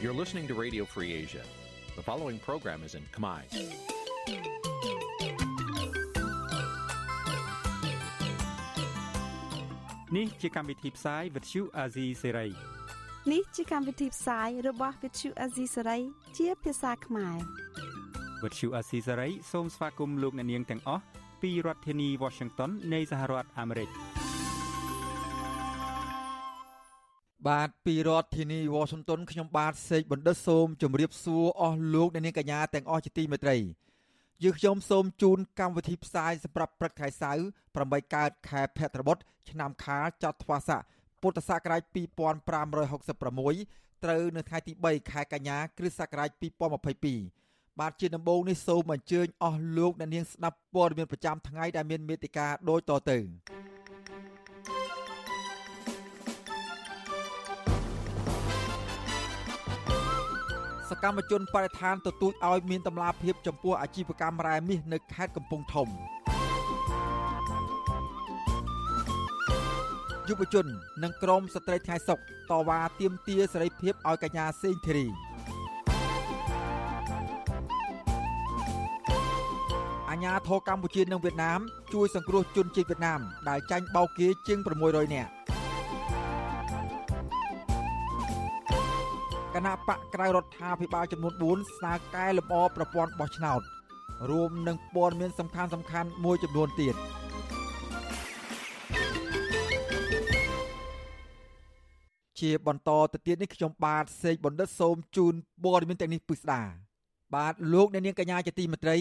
You're listening to Radio Free Asia. The following program is in Khmer. នេះជាកម្មវិធីផ្សាយ Vuthu Azizi Serai នេះជាកម្មវិធីផ្សាយរបស់ Vuthu Azizi Serai ជាភាសាខ្មែរ Vuthu Azizi Serai សូមស្វាគមន៍លោកអ្នកនាងទាំងអស់ពីរដ្ឋធានី Washington នៃសហរដ្ឋអាមេរិក បាទពីរដ្ឋធានី Washington ខ្ញុំបាទសេកបណ្ឌិតសូមជម្រាបសួរអស់លោកអ្នកនាងកញ្ញាទាំងអស់ជាទីមេត្រីយើខ្ញុំសូមជូនកម្មវិធីផ្សាយសម្រាប់ព្រឹកថ្ងៃសៅរ៍8កើតខែភទ្របទឆ្នាំខាលចត្វាស័កពុទ្ធសករាជ2566ត្រូវនៅថ្ងៃទី3ខែកញ្ញាគ្រិស្តសករាជ2022បាទជាដំបូងនេះសូមអញ្ជើញអស់លោកអ្នកនាងស្ដាប់ព័ត៌មានប្រចាំថ្ងៃដែលមានមេតិការដូចតទៅ សកម្មជនបរិស្ថានទទូចឲ្យមានតម្លាភាពចំពោះអាជីវកម្មរ៉ែមាសនៅខេត្តកំពង់ធំយុវជននិងក្រមស្ត្រីថ្ងៃសុកតវ៉ាទាមទារសេរីភាពឲ្យកញ្ញាសេងធីរីអាញាធរកម្ពុជានិងវៀតណាមជួយសង្គ្រោះជនជាតិវៀតណាមដែលចាញ់បោកគេជាង600នាក់ ណៈបកក្រៅរដ្ឋាភិបាលចំនួន4ស្នើកែលម្អប្រព័ន្ធបោះឆ្នោតរួមនឹងព័ត៌មានសំខាន់សំខាន់មួយចំនួនទៀតជាបន្តទៅទៀតនេះខ្ញុំបាទសេកបណ្ឌិតសូមជូនព័ត៌មានទាំងនេះពិស្ដាបាទលោកអ្នកនាងកញ្ញាជាទីមេត្រី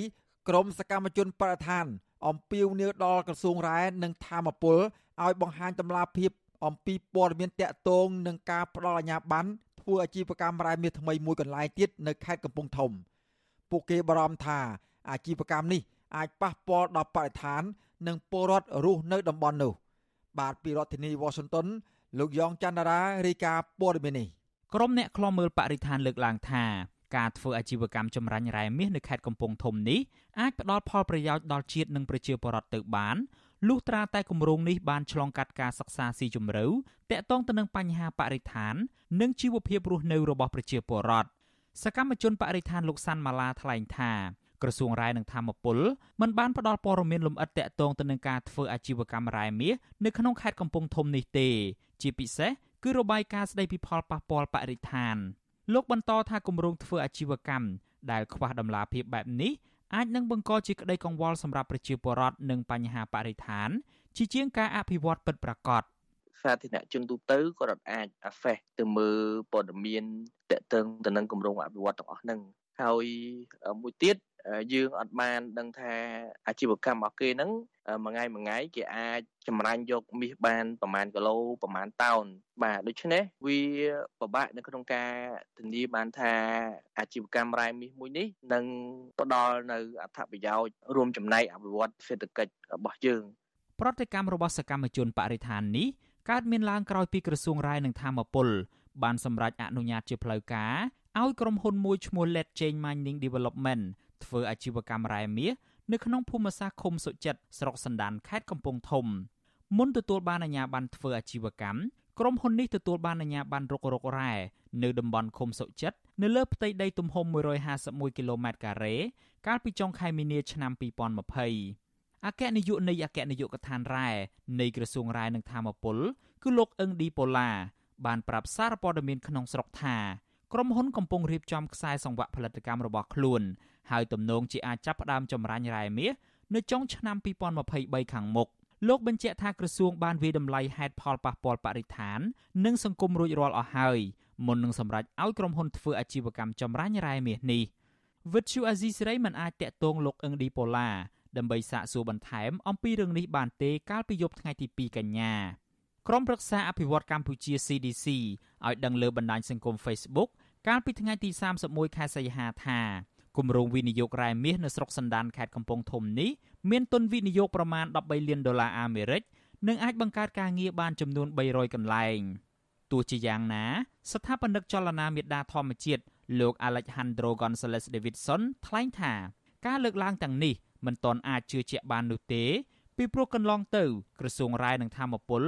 ក្រមសកម្មជនបរិស្ថានអំពាវនាវដល់ក្រសួងរ៉ែនិងធម្មពលឲ្យបង្ហាញតម្លាភាព អំពីព័ត៌មានតាក់ទងនឹងការផ្ដល់អាជ្ញាប័ណ្ណធ្វើអាជីវកម្មរ៉ែមាសថ្មីមួយកន្លែងទៀតនៅខេត្តកំពង់ធំ ពួកគេបារម្ភថាអាជីវកម្មនេះអាចប៉ះពាល់ដល់បរិស្ថាន និងពលរដ្ឋរស់នៅតំបន់នោះ បាទពីរដ្ឋធានី Washington លោកយ៉ងច័ន្ទរារាយការណ៍ព័ត៌មាននេះក្រុមអ្នកខ្លំមើលបរិស្ថានលើកឡើងថាការធ្វើអាជីវកម្មចម្រាញ់រ៉ែមាសនៅខេត្តកំពង់ធំនេះអាចផ្ដល់ផលប្រយោជន៍ដល់ជាតិនិងប្រជាពលរដ្ឋទៅបាន លុះត្រាតែគម្រោងនេះបានឆ្លងកាត់ការសិក្សាស៊ីជម្រៅតាក់ទងទៅនឹងបញ្ហាបរិស្ថាន និងជីវភាពរស់នៅរបស់ប្រជាពលរដ្ឋសកម្មជនបរិស្ថានលោកសាន់ម៉ាឡាថ្លែងថាក្រសួងរ៉ែនិងធម្មពលមិនបានផ្ដល់ព័ត៌មានលម្អិតតាក់ទងទៅនឹងការធ្វើអាជីវកម្មរ៉ែមាសនៅក្នុងខេត្តកំពង់ធំនេះទេ ជាពិសេសគឺរបាយការណ៍ស្ដីពីផលប៉ះពាល់បរិស្ថានលោកបន្តថាគម្រោងធ្វើអាជីវកម្មដែលខ្វះដំណាភាពបែបនេះ អាចនឹងបង្កជាក្តីកង្វល់សម្រាប់ប្រជាពលរដ្ឋនិងបញ្ហាបរិស្ថាន ជាជាងការអភិវឌ្ឍពិតប្រាកដសាធារណជនទូទៅក៏អាច access ទៅមើលព័ត៌មានតកតឹងទៅនឹងគម្រោងអភិវឌ្ឍទាំងអស់ហ្នឹងហើយមួយទៀត យើងអត់បានដឹងថាអាជីវកម្មរបស់គេហ្នឹងមួយថ្ងៃមួយថ្ងៃគេអាចចម្រាញ់យកមាសបានប្រមាណគីឡូប្រមាណតោនបាទដូច្នេះវាពិបាកនៅក្នុងការធានាបានថាអាជីវកម្មរ៉ែមាសមួយនេះនឹងផ្ដល់នៅអត្ថប្រយោជន៍រួមចំណែកអភិវឌ្ឍសេដ្ឋកិច្ចរបស់យើង ប្រតិកម្មរបស់សកម្មជនបរិស្ថាននេះកើតមានឡើងក្រោយពីក្រសួងរាយនឹងធម្មពលបានសម្រេចអនុញ្ញាតជាផ្លូវការឲ្យក្រុមហ៊ុនមួយឈ្មោះ Let Chain Mining Development ធ្វើអាជីវកម្មរ៉ែមាសនៅក្នុងភូមិសាស្ត្រឃុំសុចិត្តស្រុកសណ្ដានខេត្តកំពង់ធំមុនទទួលបានអាជ្ញាប័ណ្ណធ្វើអាជីវកម្មក្រុមហ៊ុននេះទទួលបានអាជ្ញាប័ណ្ណរុករករ៉ែនៅតំបន់ឃុំសុចិត្តនៅលើផ្ទៃដីទំហំ151គីឡូម៉ែត្រការ៉េកាលពីចុងខែមីនាឆ្នាំ2020អគ្គនាយកនៃអគ្គនាយកដ្ឋានរ៉ែនៃក្រសួងរ៉ែនិងធម្មពលគឺលោកអឹងឌីប៉ូឡាបានប្រាប់សារព័ត៌មានក្នុងស្រុកថាក្រុមហ៊ុនកំពុងរៀបចំខ្សែសង្វាក់ផលិតកម្មរបស់ខ្លួន ហើយទំនងជាអាចចាប់ផ្ដើមចម្រាញ់រ៉ែមាសនៅចុងឆ្នាំ2023ខាងមុខលោកបញ្ជាក់ថាក្រសួងបានវាយតម្លៃហេតុផលប៉ះពាល់បរិស្ថាន និងសង្គមរួចរាល់អស់ហើយមុននឹងសម្រេចឲ្យក្រុមហ៊ុនធ្វើអាជីវកម្មចម្រាញ់រ៉ែមាសនេះវិទ្យុអាស៊ីសេរីមិនអាចតាក់ទងលោកអឹងឌីប៉ូឡាដើម្បីសាកសួរបន្ថែមអំពីរឿងនេះបានទេកាលពីយប់ថ្ងៃទី2កញ្ញាក្រុមប្រឹក្សាអភិវឌ្ឍកម្ពុជា CDC ឲ្យដឹងលើបណ្ដាញសង្គម Facebook កាលពីថ្ងៃទី31ខែសីហាថា គម្រោងវិនិយោគរ៉ែមាសនៅស្រុកសណ្ដានខេត្តកំពង់ធំនេះមានទុនវិនិយោគប្រមាណ13លានដុល្លារអាមេរិកនិងអាចបង្កើតការងារបានចំនួន300កន្លែងទោះជាយ៉ាងណា ស្ថាបនិកចលនាមេដាធម្មជាតិលោក Alejandro Gonzalez Davidson ថ្លែងថា ការលើកឡើងទាំងនេះមិនទាន់អាចជឿជាក់បាននោះទេពីព្រោះកន្លងទៅ ក្រសួងរ៉ែនិងធម្មពល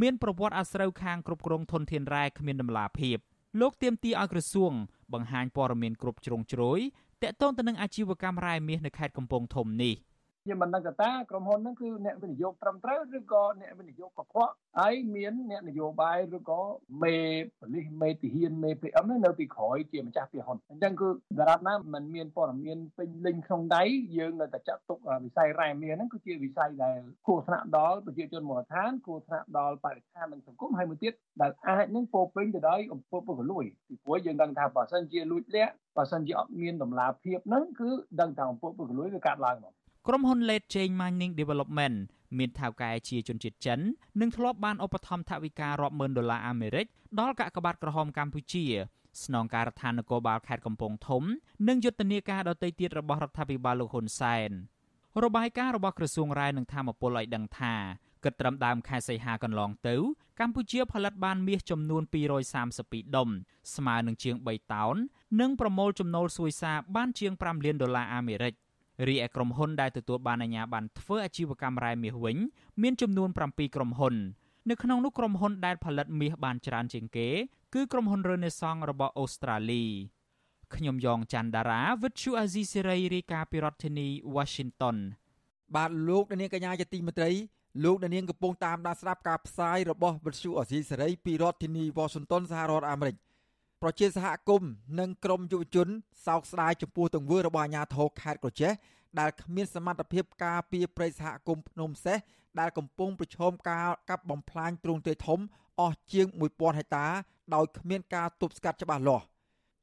មានប្រវត្តិអាស្រូវខាងគ្រប់គ្រងធនធានរ៉ែគ្មានដំណាភាពលោកទាមទារឲ្យក្រសួងបង្ហាញព័ត៌មានគ្រប់ជ្រុងជ្រោយ តាក់ទងទៅនឹងអាជីវកម្មរ៉ែមាសនៅខេត្តកំពង់ធំនេះ។ ខ្ញុំមិនដឹងថាក្រុមហ៊ុនហ្នឹងគឺអ្នកវិនិយោគត្រឹមត្រូវឬក៏អ្នកវិនិយោគកខ្វក់ហើយមានអ្នកនយោបាយឬក៏មេប៉ូលីសមេទាហានមេ PM ហ្នឹងនៅពីក្រោយជាម្ចាស់ពីហ៊ុនអញ្ចឹងគឺដរាបណាมันមានព័ត៌មានពេញលេញក្នុងដៃយើងនៅតែចាត់ទុកវិស័យរ៉ែមាសហ្នឹងគឺជាវិស័យដែលគួរថ្នាក់ដល់ប្រជាជនមូលដ្ឋានគួរថ្នាក់ដល់បរិស្ថាននិងសង្គមហើយមួយទៀតដែលអាចនឹងពោពេញទៅដោយអំពើពុករលួយពីព្រោះយើងដឹងថាបើសិនជាលួចលាក់បើសិនជាអត់មានតម្លាភាពហ្នឹងគឺដឹងថាអំពើពុករលួយវាកាត់ឡើងមក ក្រុមហ៊ុន Late Chain Mining Development មានថៅកែជាជនជាតិចិននិងធ្លាប់បានឧបត្ថម្ភថវិការាប់ម៉ឺនដុល្លារអាមេរិកដល់កាកបាទក្រហមកម្ពុជាស្នងការដ្ឋាននគរបាលខេត្តកំពង់ធំ និងយុទ្ធនាការដទៃទៀតរបស់រដ្ឋាភិបាលលោកហ៊ុនសែនរបាយការណ៍របស់ក្រសួងរាយនឹងធម្មពលឲ្យដឹងថាគិតត្រឹមដើមខែសីហាកន្លងទៅ កម្ពុជាផលិតបានមាសចំនួន232ដុំស្មើនឹងជាង3តោន និងប្រមូលចំណូលសួយសារបានជាង5លានដុល្លារអាមេរិក រីឯក្រុមហ៊ុនដែលទទួលបានអាជ្ញាប័ណ្ណធ្វើអាជីវកម្មរ៉ែមាសវិញ មានចំនួន7ក្រុមហ៊ុននៅក្នុងនោះក្រុមហ៊ុនដែលផលិតមាសបានច្រើនជាងគេគឺក្រុមហ៊ុន Renaissance របស់អូស្ត្រាលីខ្ញុំយ៉ងច័ន្ទដារាវិទ្យុអាស៊ីសេរីរាយការណ៍ពីរដ្ឋធានី Washington បាទលោកនាងកញ្ញាជាទីមេត្រីលោកនាងកំពុងតាមដានស្ដាប់ការផ្សាយរបស់វិទ្យុអាស៊ីសេរីពីរដ្ឋធានី Washington សហរដ្ឋអាមេរិក ប្រជាសហគមន៍និងក្រមយុវជនសោកស្ដាយចំពោះទង្វើរបស់អាជ្ញាធរខេត្តក្រចេះដែលគ្មានសមត្ថភាពការពារព្រៃសហគមន៍ភ្នំសេះដែលកំពុងប្រឈមការកាប់បំផ្លាញទ្រង់ទ្រាយធំអស់ជាង1000ហិកតាដោយគ្មានការទប់ស្កាត់ច្បាស់លាស់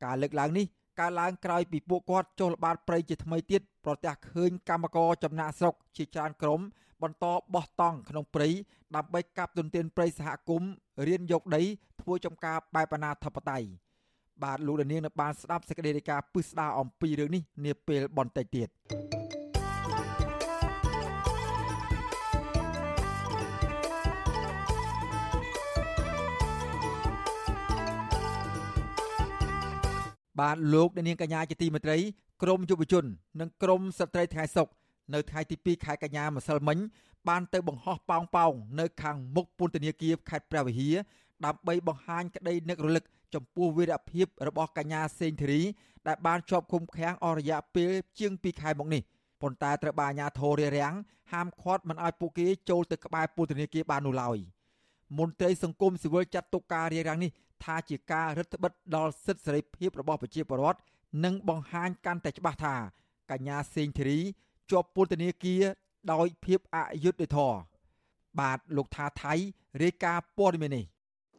ការលើកឡើងនេះកើតឡើងក្រោយពីពួកគាត់ចុះល្បាតព្រៃជាថ្មីទៀតប្រទះឃើញកម្មករចំណាក់ស្រុកជាច្រើនក្រុមបន្តបោះតង់ក្នុងព្រៃដើម្បីកាប់ទន្ទ្រានព្រៃសហគមន៍រៀនយកដីធ្វើចំការបែបអនាធិបតេយ្យ បាទលោកលាននៅបានស្ដាប់សេចក្តីរាយការណ៍ពិស្ដារអំពីរឿងនេះនាពេលបន្តិចទៀតបាទលោកនាងកញ្ញាជាទីមេត្រីក្រមយុវជន និងក្រមស្ត្រីថ្ងៃសុកនៅថ្ងៃទី2ខែកញ្ញាម្សិលមិញបានទៅបង្ហោះប៉ោងប៉ោងនៅខាងមុខពន្ធនាគារខេត្តព្រះវិហារដើម្បីបង្ហាញក្តីនឹករលឹក ចំពោះវីរភាពរបស់កញ្ញាសេងធីរី ដែលបានជាប់ឃុំឃាំងអស់រយៈពេលជាង2ខែមកនេះប៉ុន្តែត្រូវបានអាជ្ញាធររារាំងហាមឃាត់មិនឲ្យពួកគេចូលទៅក្បែរពន្ធនាគារបាននោះឡើយមន្ត្រីសង្គមស៊ីវិលចាត់ទុកការរារាំងនេះថាជាការរឹតបន្តឹងដល់សិទ្ធិសេរីភាពរបស់ប្រជាពលរដ្ឋនិងបង្ហាញកាន់តែច្បាស់ថាកញ្ញាសេងធីរីជាប់ពន្ធនាគារដោយភាពអយុត្តិធម៌បាទលោកថាថៃរាយការណ៍ព័ត៌មាននេះ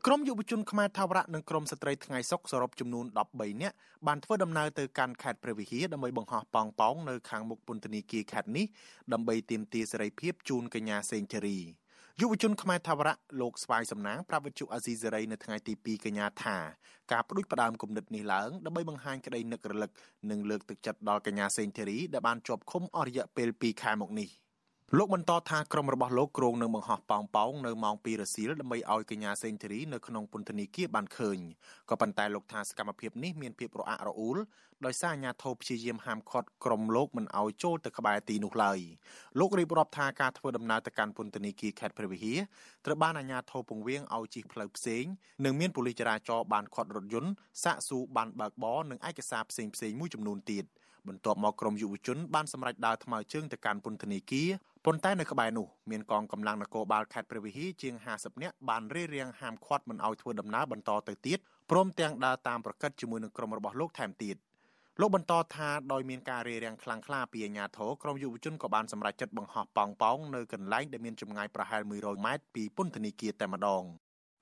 ក្រមយុវជនខ្មែរថាវរៈនិងក្រមស្ត្រីថ្ងៃសុកសរុបចំនួន13នាក់បានធ្វើដំណើរទៅកាន់ខេត្តព្រះវិហារដើម្បីបង្ហោះប៉ោងប៉ោងនៅខាងមុខពន្ធនាគារខេត្តនេះដើម្បីទាមទារសេរីភាពជូនកញ្ញាសេងធារីយុវជនខ្មែរថាវរៈលោកស្វាយសំណាងប្រាប់វិទ្យុអាស៊ីសេរីនៅថ្ងៃទី2កញ្ញាថាការបដិបដើមគំនិតនេះឡើងដើម្បីបង្ហាញក្តីនឹករលឹកនិងលើកទឹកចិត្តដល់កញ្ញាសេងធារីដែលបានជាប់ឃុំអស់រយៈពេល2ខែមកនេះ។ លោកបន្តថាក្រុមរបស់លោកគ្រងនឹងបង្ហោះប៉ោងប៉ោងនៅម៉ោង2រសៀលដើម្បីឲ្យកញ្ញាសេងធីរីនៅក្នុងពន្ធនាគារបានឃើញក៏ប៉ុន្តែលោកថាសកម្មភាពនេះមានភាពរអាក់រអួលដោយសារអាជ្ញាធរព្យាយាមហាមឃាត់ក្រុមលោកមិនឲ្យចូលទៅក្បែរទីនោះឡើយលោករៀបរាប់ថាការធ្វើដំណើរទៅកាន់ពន្ធនាគារខេត្តព្រះវិហារត្រូវបានអាជ្ញាធរពង្រៀងឲ្យជិះផ្លូវផ្សេងនិងមានប៉ូលីសចរាចរណ៍បានឃាត់រថយន្តសាកសួរបានបើកបរនិងឯកសារផ្សេងៗមួយចំនួនទៀត បន្ទាប់មកក្រុមយុវជនបានសម្រេចដើរថ្មើរជើងទៅកាន់ពន្ធនាគារប៉ុន្តែនៅក្បែរនោះមានកងកម្លាំងនគរបាលខេត្តព្រះវិហារជាង50នាក់បានរារាំងហាមឃាត់មិនឲ្យធ្វើដំណើរបន្តទៅទៀតព្រមទាំងដើរតាមប្រកិតជាមួយនឹងក្រុមរបស់លោកថែមទៀតលោកបន្តថាដោយមានការរារាំងខ្លាំងក្លាពីអាជ្ញាធរក្រុមយុវជនក៏បានសម្រេចចិត្តបង្ហោះប៉ោងប៉ោងនៅកន្លែងដែលមានចម្ងាយប្រហែល100ម៉ែត្រពីពន្ធនាគារតែម្ដង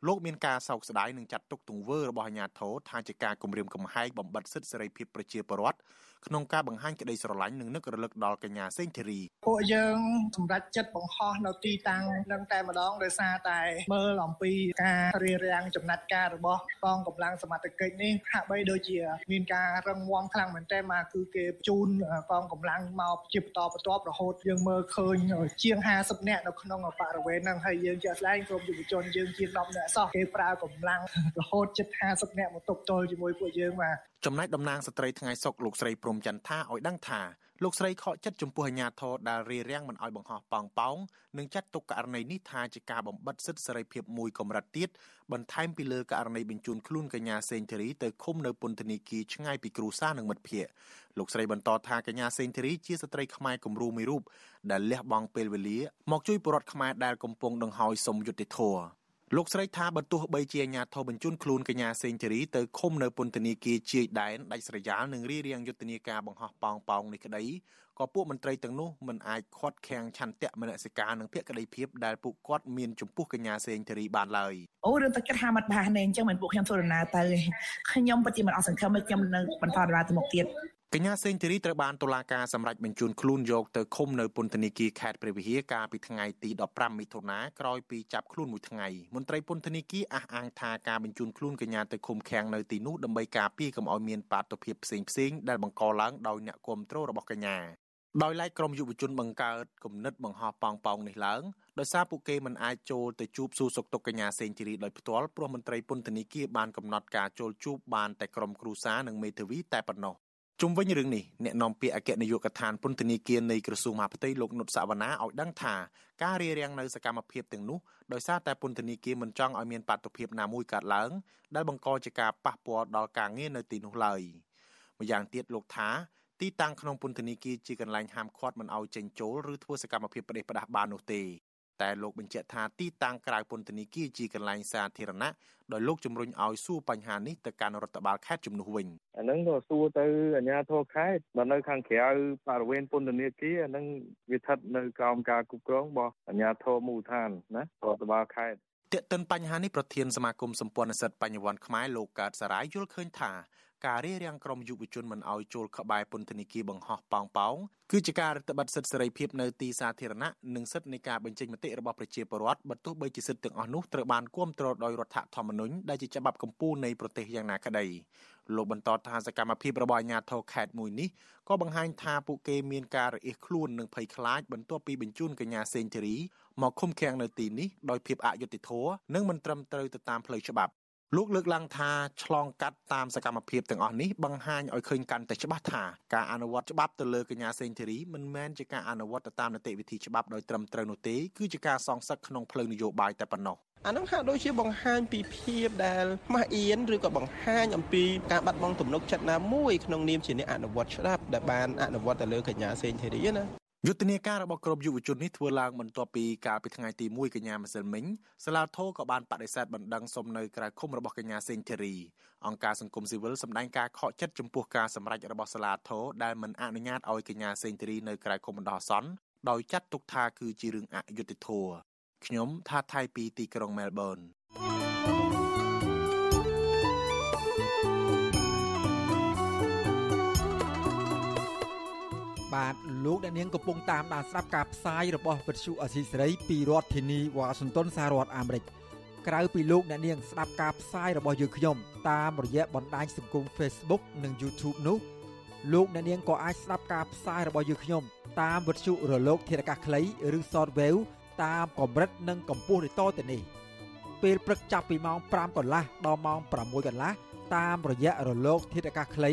លោកមានការសោកស្ដាយនឹងចាត់ទុកទង្វើរបស់អាជ្ញាធរថាជាការគំរាមកំហែងបំបិទសិទ្ធិសេរីភាពប្រជាពលរដ្ឋក្នុងការបង្ហាញក្តីស្រឡាញ់និងនឹករលឹកដល់កញ្ញាសេងធីរីពួកយើងសម្រេចចិត្តបង្ហោះនៅទីតាំងនឹងតែម្ដងដោយសារតែមើលអំពីការរៀបរៀងចំណាត់ការរបស់កងកម្លាំងសមត្ថកិច្ចនេះហាក់បីដូចជាមានការរឹងមាំខ្លាំងមែនទែនមកគឺគេបញ្ជូនកងកម្លាំងមកជាបន្តបន្ទាប់រហូតយើងមើលឃើញជាង50នាក់នៅក្នុងបរិវេណហ្នឹងហើយយើងជាក់ស្ដែងក្រុមយុវជនយើងជាង10នាក់សោះគេប្រើកម្លាំងរហូតជិត50នាក់មកទប់ទល់ជាមួយពួកយើងបាទចំណែកតំណាងស្ត្រីថ្ងៃសុកលោកស្រីព្រំចន្ទថាឲ្យដឹងថាលោកស្រីខកចិត្តចំពោះអាញាធរដែលរៀបរៀងមិនអោយបង្ហោះប៉ោងប៉ោងនិងចាត់ទុកករណីនេះថាជាការបំបិទសិទ្ធិសេរីភាពមួយកម្រិតទៀតបន្ថែមពីលើករណីបញ្ជូនខ្លួនកញ្ញាសេងធីរីទៅឃុំនៅពន្ធនាគារឆ្ងាយពីគ្រួសារនិងមិត្តភ័ក្តិលោកស្រីបន្តថាកញ្ញាសេងធីរីជាស្ត្រីខ្មែរគំរូមួយរូបដែលលះបង់ពេលវេលាមកជួយពលរដ្ឋខ្មែរដែលកំពុងដង្ហោយសុំយុត្តិធម៌ លោកស្រីថាបើទោះបីជាអាញាធរបញ្ជូនខ្លួនកញ្ញាសេងធីរីទៅឃុំនៅពន្ធនាគារជាយដែនដាច់ស្រយាលនិងរៀបរៀងយុទ្ធនាការបង្ហោះប៉ោងប៉ោងនេះក្តីក៏ពួកមន្ត្រីទាំងនោះមិនអាចខាត់ខាំងឆន្ទៈមនសិការនិងភក្តីភាពដែលពួកគាត់មានចំពោះកញ្ញាសេងធីរីបានឡើយអូរឿងទឹកចិត្តហាមិនបានទេអញ្ចឹងមិនពួកខ្ញុំធ្វើដំណើរទៅខ្ញុំពិតជាមិនអស់សង្ឃឹមទេខ្ញុំនៅបន្តដំណើរទៅមុខទៀត កញ្ញាសេងធីរីត្រូវបានតុលាការសម្រេចបញ្ជូនខ្លួនយកទៅឃុំនៅពន្ធនាគារខេត្តព្រះវិហារកាលពីថ្ងៃទី15មិថុនាក្រោយពីចាប់ខ្លួនមួយថ្ងៃមន្ត្រីពន្ធនាគារអះអាងថាការបញ្ជូនខ្លួនកញ្ញាទៅឃុំឃាំងនៅទីនោះដើម្បីការពារកុំឲ្យមានបាតុភិបផ្សេងផ្សេងដែលបង្កឡើងដោយអ្នកគ្រប់គ្រងរបស់កញ្ញាដោយឡែកក្រុមយុវជនបង្កើតគំនិតបង្ហោះប៉ោងប៉ោងនេះឡើងដោយសារពួកគេមិនអាចចូលទៅជួបសួរសុខទុក្ខកញ្ញាសេងធីរីដោយផ្ទាល់ព្រោះមន្ត្រីពន្ធនាគារបានកំណត់ការចូលជួបបានតែក្រុមគ្រួសារនិងមេធាវីតែប៉ុណ្ណោះ ជុំវិញរឿងនេះអ្នកនាំពាក្យអគ្គនាយកដ្ឋានពន្ធនាគារនៃក្រសួងមហាផ្ទៃលោកនុតសវណ្ណាឲ្យដឹងថាការរៀបរៀងនៅសកម្មភាពទាំងនោះដោយសារតែពន្ធនាគារមិនចង់ឲ្យមានបាតុភិបណាមួយកើតឡើងដែលបង្កជាការប៉ះពាល់ដល់ការងារនៅទីនោះឡើយម្យ៉ាងទៀតលោកថាទីតាំងក្នុងពន្ធនាគារជាកន្លែងហាមឃាត់មិនឲ្យចេញចូលឬធ្វើសកម្មភាពផ្ដេសផ្ដាសបាននោះទេ តែលោកបញ្ជាក់ថាទីតាំងក្រៅពន្ធនាគារជាកន្លែងសាធារណៈដោយលោកជំរុញឲ្យសួរបញ្ហានេះទៅកាន់រដ្ឋបាលខេត្តជំនួសវិញអាហ្នឹងក៏សួរទៅអាជ្ញាធរខេត្តបើនៅខាងក្រៅបរិវេណពន្ធនាគារអាហ្នឹងវាស្ថិតនៅក្រោមការគ្រប់គ្រងរបស់អាជ្ញាធរមូលដ្ឋានណារដ្ឋបាលខេត្តទាក់ទិនបញ្ហានេះប្រធានសមាគមសម្ព័ន្ធនិស្សិតបញ្ញវន្តខ្មែរលោកកើតសារាយយល់ឃើញថា ការរៀបរៀងក្រុមយុវជនមិនឲ្យចូលក្បែរពន្ធនាគារបង្ហោះប៉ោងប៉ោងគឺជាការរឹតបន្តឹងសិទ្ធិសេរីភាពនៅទីសាធារណៈនិងសិទ្ធិនៃការបញ្ចេញមតិរបស់ប្រជាពលរដ្ឋបើទោះបីជាសិទ្ធិទាំងអស់នោះត្រូវបានគាំទ្រដោយរដ្ឋធម្មនុញ្ញដែលជាច្បាប់កម្ពុជានៃប្រទេសយ៉ាងណាក្តីលោកបន្តថាសកម្មភាពរបស់អាជ្ញាធរខេត្តមួយនេះក៏បង្ហាញថាពួកគេមានការរអៀសខ្លួននិងភ័យខ្លាចបន្ទាប់ពីបញ្ជូនកញ្ញាសេងធីរីមកឃុំឃាំងនៅទីនេះដោយភាពអយុត្តិធម៌និងមិនត្រឹមត្រូវទៅតាមផ្លូវច្បាប់ លោកលើកឡើងថាឆ្លងកាត់តាមសកម្មភាពទាំងអស់នេះបង្ហាញឲ្យឃើញកាន់តែច្បាស់ថាការអនុវត្តច្បាប់ទៅលើកញ្ញាសេងធីរីមិនមែនជាការអនុវត្តទៅតាមនីតិវិធីច្បាប់ដោយត្រឹមត្រូវនោះទេគឺជាការសងសឹកក្នុងផ្លូវនយោបាយតែប៉ុណ្ណោះអានឹងហាក់ដូចជាបង្ហាញពីភាពដែលខ្មាស់អៀនឬក៏បង្ហាញអំពីការបាត់បង់ទំនុកចិត្តណាមួយក្នុងនាមជាអ្នកអនុវត្តច្បាប់ដែលបានអនុវត្តទៅលើកញ្ញាសេងធីរីណា យុទ្ធនាការរបស់ក្រុមយុវជននេះធ្វើឡើងបន្ទាប់ពីកាលពីថ្ងៃទី1កញ្ញាម្សិលមិញសាលាធរក៏បានបដិសេធបណ្ដឹងសុំនៅក្រៅឃុំរបស់កញ្ញាសេងធីរីអង្គការសង្គមស៊ីវិលសម្ដែងការខកចិត្តចំពោះការសម្រេចរបស់សាលាធរដែលមិនអនុញ្ញាតឲ្យកញ្ញាសេងធីរីនៅក្រៅឃុំបណ្ដោះអាសន្នដោយចាត់ទុកថាគឺជារឿងអយុត្តិធម៌ខ្ញុំថាថៃពីទីក្រុងមែលប៊ន លោកអ្នកនាងកំពុងតាមដានស្ដាប់ការផ្សាយរបស់វិទ្យុអសីសេរីពីរដ្ឋធានីវ៉ាស៊ីនតោនសហរដ្ឋអាមេរិកក្រៅពីលោកអ្នកនាងស្ដាប់ការផ្សាយរបស់យើងខ្ញុំតាមរយៈបណ្ដាញសង្គម Facebook និង YouTube នោះលោកអ្នកនាងក៏អាចស្ដាប់ការផ្សាយរបស់យើងខ្ញុំតាមវិទ្យុរលក ធារកាសខ្លីឬ Shortwave តាមកម្រិតនិងកម្ពស់ដូចតទៅនេះពេលព្រឹកចាប់ពីម៉ោង5កន្លះដល់ម៉ោង6កន្លះតាមរយៈរលក ធាតុអាកាសខ្លី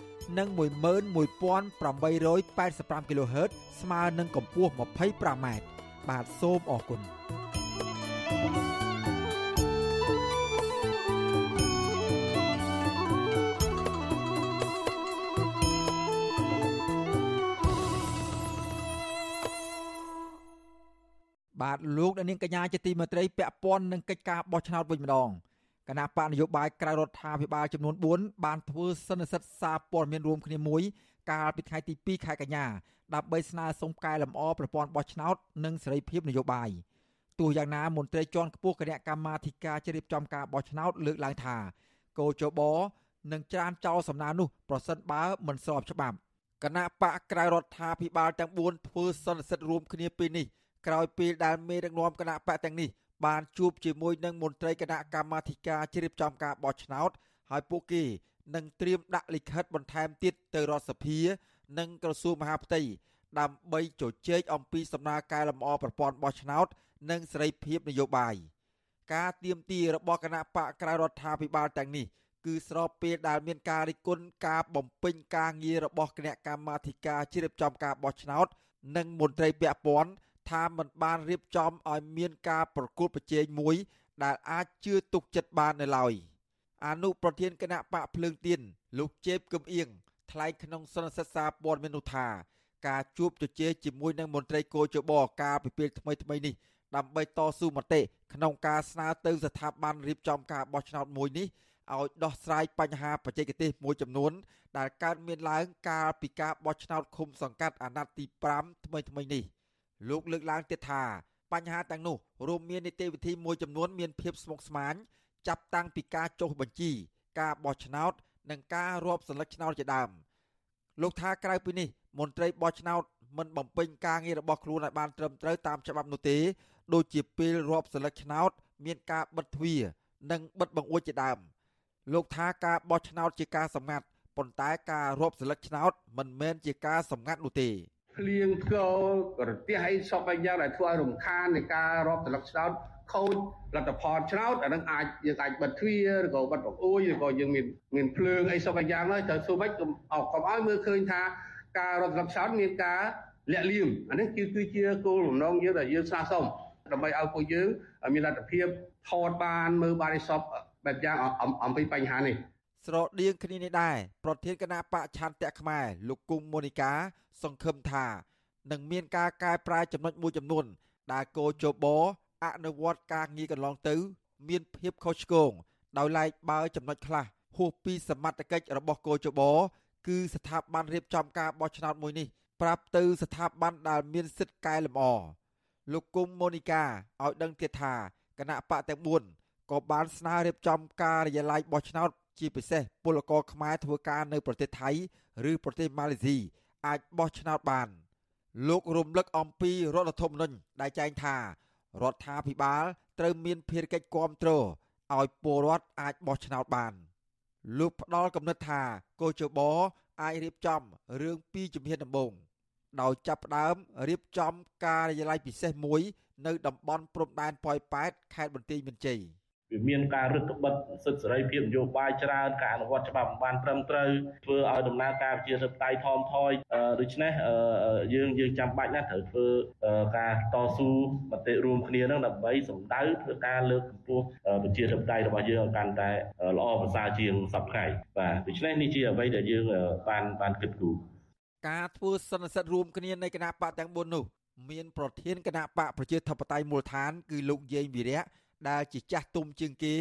និង11885 kHz ស្មើនឹងកម្ពស់ 25m បាទសូមអរគុណបាទលោកអ្នកនាងកញ្ញាជាទីមេត្រីពាក់ព័ន្ធនឹងកិច្ចការបោះឆ្នោតវិញម្ដង គណៈបកនយោបាយក្រៅរដ្ឋាភិបាលចំនួន4បានធ្វើសន្និសីទសារព័ត៌មានរួមគ្នាមួយកាលពីថ្ងៃទី2ខែកញ្ញាដើម្បីស្នើសុំកែលម្អប្រព័ន្ធបោះឆ្នោតនិងសេរីភាពនយោបាយទោះយ៉ាងណាមន្ត្រីជាន់ខ្ពស់គណៈកម្មាធិការជ្រៀបចំការបោះឆ្នោតលើកឡើងថាកោជបនឹងច្រានចោលសំណើនោះប្រសិនបើមិនស្របច្បាប់គណៈបកក្រៅរដ្ឋាភិបាលទាំង4ធ្វើសន្និសីទរួមគ្នាពេលនេះក្រោយពេលដែលមេដឹកនាំគណៈបកទាំងនេះ បានជួបជាមួយនឹងមន្ត្រីគណៈកម្មាធិការជ្រៀបចំការបោះឆ្នោតហើយពួកគេនឹងត្រៀមដាក់លិខិតបន្ថែមទៀតទៅរដ្ឋសភា និងក្រសួងមហាផ្ទៃដើម្បីជជែកអំពីសំណើកែលម្អប្រព័ន្ធបោះឆ្នោត និងសេរីភាពនយោបាយការទៀមទារបស់គណៈបកក្រៅរដ្ឋាភិបាលទាំងនេះគឺស្របពេលដែលមានការរិះគន់ការបំពេញការងាររបស់គណៈកម្មាធិការជ្រៀបចំការបោះឆ្នោត និងមន្ត្រីពាក់ព័ន្ធ ថាមិនបានរៀបចំឲ្យមានការប្រកួតប្រជែងមួយដែលអាចជឿទុកចិត្តបាននៅឡើយអនុប្រធានគណៈបកភ្លើងទៀនលោកជេបកឹមអៀងថ្លែងក្នុងសន្និសីទសារព័ត៌មាននោះថាការជួបជជែកជាមួយនឹងមន្ត្រីគោចបការពិពេលថ្មីថ្មីនេះដើម្បីតស៊ូមតិក្នុងការស្នើទៅស្ថាប័នរៀបចំការបោះឆ្នោតមួយនេះឲ្យដោះស្រាយបញ្ហាបច្ចេកទេសមួយចំនួន ដែលកើតមានឡើងកាលពីការបោះឆ្នោតឃុំសង្កាត់អាណត្តិទី5ថ្មីថ្មីនេះ លោកលើកឡើងទៀតថាបញ្ហាទាំងនោះរួមមាននីតិវិធីមួយចំនួនមានភាពស្មុគស្មាញចាប់តាំងពីការចុះបញ្ជី ការបោះឆ្នោត និងការរាប់សន្លឹកឆ្នោតជាដើមលោកថាក្រៅពីនេះមន្ត្រីបោះឆ្នោតមិនបំពេញការងាររបស់ខ្លួនឲ្យបានត្រឹមត្រូវតាមច្បាប់នោះទេដូចជាពេលរាប់សន្លឹកឆ្នោត មានការបិទទ្វារនិងបិទបង្អួចជាដើមលោកថាការបោះឆ្នោតជាការសម្ងាត់ប៉ុន្តែការរាប់សន្លឹកឆ្នោតមិនមែនជាការសម្ងាត់នោះទេ ភ្លៀងធ្ងររទះអីសពអីយ៉ាងដែលធ្វើឲ្យរំខាននៃការរាប់សន្លឹកឆ្នោតខូចលទ្ធផលឆ្នោតអានឹងអាចយើងអាចបិទទ្វារឬក៏បិទបង្អួយឬក៏យើងមានមានភ្លើងអីសពយ៉ាងហើយត្រូវធ្វើម៉េចកុំអោកុំឲ្យមើលឃើញថាការរត់ស្លឹកឆ្នោតមានការលាក់លៀមអានេះគឺគឺជាគោលបំណងយើងដែលយើងស្នើសុំដើម្បីឲ្យពួកយើងមានលទ្ធភាពថតបានមើលបានឲ្យសពបែបយ៉ាងអំពីបញ្ហានេះ ស្រដៀងគ្នានេះដែរប្រធានគណៈបកឆន្ទៈខ្មែរលោកគង់មូនីកា សង្ឃឹមថានឹងមានការកែប្រែចំណុចមួយចំនួន ដែលកោជបអនុវត្តការងារកន្លងទៅ មានភាពខុសឆ្គងដោយឡែកបើចំណុចខ្លះហួសពីសមត្ថកិច្ចរបស់កោជបគឺស្ថាប័នរៀបចំការបោះឆ្នោតមួយនេះប្រាប់ទៅស្ថាប័នដែលមានសិទ្ធិកែលម្អលោកគុំម៉ូនីកាឲ្យដឹងទៀតថាគណៈបកទាំង4ក៏បានស្នើរៀបចំការិយាល័យបោះឆ្នោត ជាពិសេសពលករខ្មែរធ្វើការនៅប្រទេសថៃឬប្រទេសម៉ាឡេស៊ីអាចបោះឆ្នោតបាន លោករំលឹកអំពីរដ្ឋធម្មនុញ្ញដែលចែងថារដ្ឋាភិបាលត្រូវមានភារកិច្ចគ្រប់គ្រងឲ្យពលរដ្ឋអាចបោះឆ្នោតបានលោកផ្ដល់កំណត់ថាកោជបអាចរៀបចំរឿងពីជំហានដំបូងដោយចាប់ផ្ដើមរៀបចំការិយាល័យពិសេសមួយ នៅតំបន់ព្រំដែនប៉ោយប៉ែតខេត្តបន្ទាយមានជ័យ។ វាមានការរឹតបន្តឹងសិទ្ធិសេរីភាពនយោបាយច្រើនការអនុវត្តច្បាប់បានត្រឹមត្រូវធ្វើឲ្យដំណើរការជាធិបតេយ្យថមថយដូច្នេះយើងយើងចាំបាច់ណាស់ត្រូវធ្វើការតស៊ូមតិរួមគ្នានឹងដើម្បីសម្ដៅធ្វើការលើកកម្ពស់ប្រជាធិបតេយ្យរបស់យើងឲ្យកាន់តែល្អប្រសើរជាងសពថ្ងៃបាទដូច្នេះនេះជាអ្វីដែលយើងបានបានគិតគូរការធ្វើសន្និសិទរួមគ្នានៃគណៈបកទាំង4នោះមានប្រធានគណៈបកប្រជាធិបតេយ្យមូលដ្ឋានគឺលោកយេងវីរៈ ដែលជាចាស់ទុំជាងគេ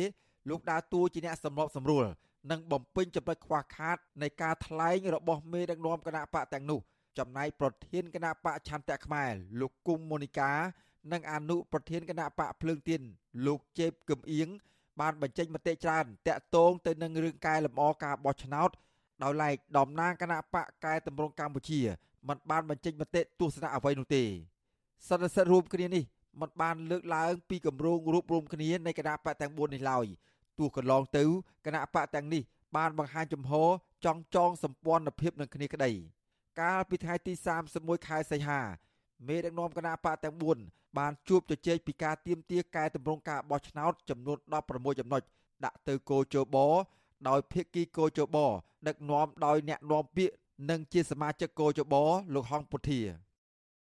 លោកដើរតួជាអ្នកសម្របសម្រួលនិងបំពេញចំណុចខ្វះខាតនៃការថ្លែងរបស់មេដឹកនាំគណៈបកទាំងនោះចំណែកប្រធានគណៈបកឆន្ទៈខ្មែរលោកគុំមូនីកានិងអនុប្រធានគណៈបកភ្លើងទៀនលោកជេបកឹមអៀងបានបញ្ចេញមតិច្រើនតាក់ទងទៅនឹងរឿងកែលម្អការបោះឆ្នោតដោយឡែកតំណាងគណៈបកកែតម្រង់កម្ពុជាមិនបានបញ្ចេញមតិទស្សនៈអ្វីនោះទេសន្និសិទរួមគ្នានេះ មិនបានលើកឡើងពីគម្រោងរួបរวมគ្នានៃគណៈបកទាំង4នេះឡើយទោះកន្លងទៅគណៈបកទាំងនេះបានបង្ហាញចំហចង់ចងសម្ព័ន្ធភាពនឹងគ្នាក្តីកាលពីថ្ងៃទី31ខែសីហាមេដឹកនាំគណៈបកទាំង4បានជួបជជែកពីការទៀមទាកែតម្រង់ការបោះឆ្នោតចំនួន16ចំណុចដាក់ទៅគោជបដោយភាគីគោជបដឹកនាំដោយអ្នកនាំពាក្យនិងជាសមាជិកគោជបលោកហងពុធា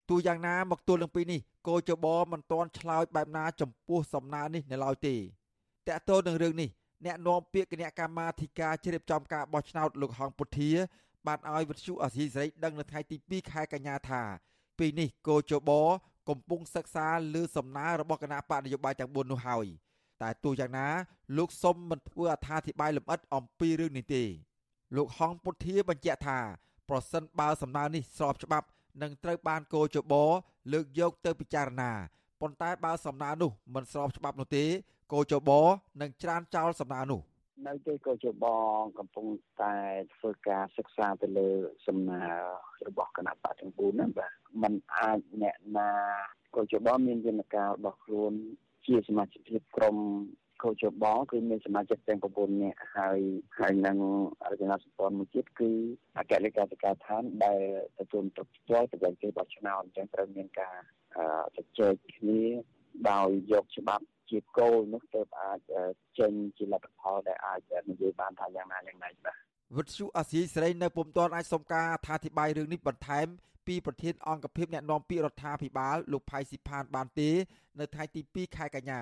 ទោះយ៉ាងណាមកទល់នឹងពេលនេះ គោចបមិនទាន់ឆ្លើយបែបណាចំពោះសំណើនេះនៅឡើយទេតកតទៅនឹងរឿងនេះអ្នកនាំពាក្យគណៈកម្មាធិការជ្រៀបចំការបោះឆ្នោតលោកហងពុធា បានឲ្យវិទ្យុអាស៊ីសេរីដឹងនៅថ្ងៃទី2ខែកញ្ញាថាពេលនេះគោចបកំពុងសិក្សាលើសំណើរបស់គណៈបកនយោបាយទាំង4នោះហើយតែទោះយ៉ាងណា លោកសុំមិនធ្វើអត្ថាធិប្បាយលម្អិតអំពីរឿងនេះទេ លោកហងពុធាបញ្ជាក់ថា ប្រសិនបើសំណើនេះស្របច្បាប់ នឹងត្រូវបានកោជបលើកយកទៅពិចារណាប៉ុន្តែបើសំណើនោះមិនស្របច្បាប់នោះទេកោជបនឹងច្រានចោលសំណើនោះនៅទេកោជបកំពុងតែធ្វើការសិក្សាទៅលើសំណើរបស់គណៈបកទាំង4ហ្នឹងបាទมันអាចអ្នកណាកោជបមានយន្តការរបស់ខ្លួនជាសមាជិកភាពក្រុម កោជបគឺមានសមាជិកទាំង9នាក់ហើយហើយនឹងរចនាសម្ព័ន្ធមួយទៀតគឺអគ្គលេខាធិការឋានដែលទទួលទុកផ្ទាល់ទៅវិញគេបោះឆ្នោតអញ្ចឹងត្រូវមានការជជែកគ្នាដោយយកច្បាប់ជាគោលនោះទៅអាចចេញជាលទ្ធផលដែលអាចនិយាយបានថាយ៉ាងណាយ៉ាងណាបាទវិទ្យុអាស៊ីសេរីនៅពុំទាន់អាចសុំការអធិប្បាយរឿងនេះបន្ថែមពីប្រធានអង្គភិបអ្នកណែនាំពាក្យរដ្ឋាភិបាលលោកផៃស៊ីផានបានទេ នៅថ្ងៃទី2ខែកញ្ញា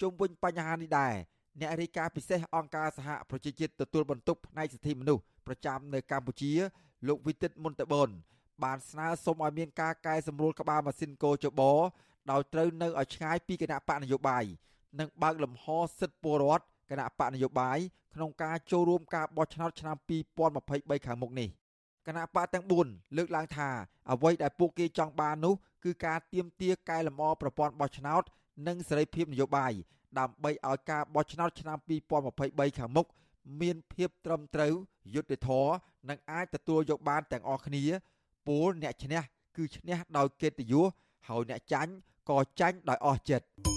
ជុំវិញបញ្ហានេះដែរអ្នករាយការណ៍ពិសេសអង្គការសហប្រជាជាតិទទួលបន្ទុកផ្នែកសិទ្ធិមនុស្សប្រចាំនៅកម្ពុជា លោកវិទិតមុនតបនបានស្នើសុំឲ្យមានការកែសម្រួលក្បាលម៉ាស៊ីនកោចបដោយត្រូវនៅឲ្យឆ្ងាយពីគណៈបកនយោបាយនិងបើកលំហសិទ្ធិពលរដ្ឋគណៈបកនយោបាយក្នុងការចូលរួមការបោះឆ្នោតឆ្នាំ2023ខាងមុខនេះគណៈបកទាំង4លើកឡើងថាអ្វីដែលពួកគេចង់បាននោះគឺការទៀមទាកែលម្អប្រព័ន្ធបោះឆ្នោត និងសេរីភាពនយោបាយដើម្បីឲ្យការបោះឆ្នោតឆ្នាំ2023ខាងមុខមានភាពត្រឹមត្រូវយុត្តិធម៌និងអាចទទួលយកបានទាំងអស់គ្នាពលអ្នកឈ្នះគឺឈ្នះដោយកិត្តិយសហើយអ្នកចាញ់ក៏ចាញ់ដោយអស់ចិត្ត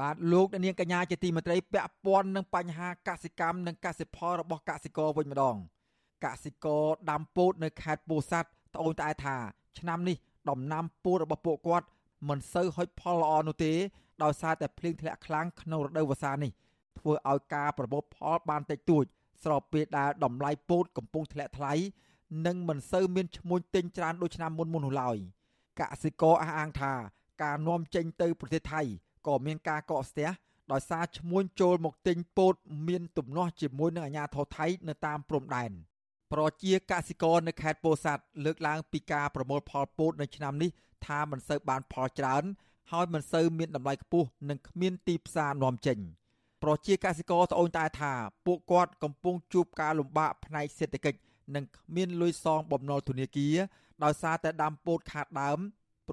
បាទលោកអ្នកនាងកញ្ញាជាទីមេត្រីពាក់ព័ន្ធនឹងបញ្ហាកសិកម្មនិងកសិផលរបស់កសិករវិញម្ដងកសិករដាំពោតនៅខេត្តពោធិ៍សាត់ត្អូញត្អែថាឆ្នាំនេះដំណាំពោតរបស់ពួកគាត់មិនសូវហុចផលល្អនោះទេដោយសារតែភ្លៀងធ្លាក់ខ្លាំងក្នុងរដូវវស្សានេះធ្វើឲ្យការប្រមូលផលបានតិចតួច ស្របពេលដែលតម្លៃពោតកំពុងធ្លាក់ថ្លៃនិងមិនសូវមានឈ្មួញទិញច្រើនដូចឆ្នាំមុនមុននោះឡើយកសិករអះអាងថាការនាំចេញទៅប្រទេសថៃ ក៏មានការកកស្ទះដោយសារឈ្មួញចូលមកទិញពោតមានទំនាស់ជាមួយនឹងអាជ្ញាធរថៃនៅតាមព្រំដែនប្រជាកសិករនៅខេត្តពោធិ៍សាត់លើកឡើងពីការប្រមូលផលពោតនៅឆ្នាំនេះថាមិនសូវបានផលច្រើនហើយមិនសូវមានតម្លៃខ្ពស់និងគ្មានទីផ្សារនាំចេញប្រជាកសិករត្អូញត្អែថាពួកគាត់កំពុងជួបការលំបាកផ្នែកសេដ្ឋកិច្ចនិងគ្មានលុយសងបំណុលធនាគារដោយសារតែដាំពោតខាតដើម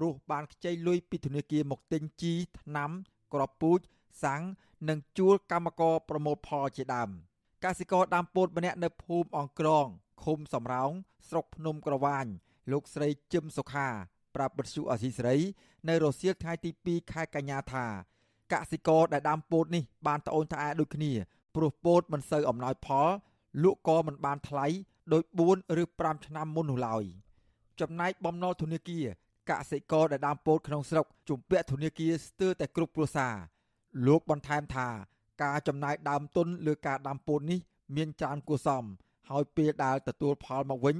ព្រោះបានខ្ចីលុយពីធនាគារមកទិញជីថ្នាំគ្រាប់ពូជសាំងនិងជួលកម្មករប្រមូលផលជាដើមកសិករដាំពោតម្នាក់នៅភូមិអង្គរងឃុំសំរោងស្រុកភ្នំក្រវាញលោកស្រីជឹមសុខាប្រាប់បទសុអសីស្រី នៅរសៀលថ្ងៃទី2ខែកញ្ញាថាកសិករដែលដាំពោតនេះបានត្អូញត្អែដូចគ្នាព្រោះពោតមិនសូវអំណោយផលលក់ក៏មិនបានថ្លៃដោយ4ឬ5ឆ្នាំមុននោះឡើយចំណែកបំណុលធនាគារ កសិករដែលដាំពោតក្នុងស្រុកជំពាក់ធនាគារស្ទើរតែគ្រប់គ្រួសារលោកបន្ថែមថាការចំណាយដើមទុនលើការដាំពោតនេះ មានច្រើនគួរសម ហើយពេលដែលទទួលផលមកវិញ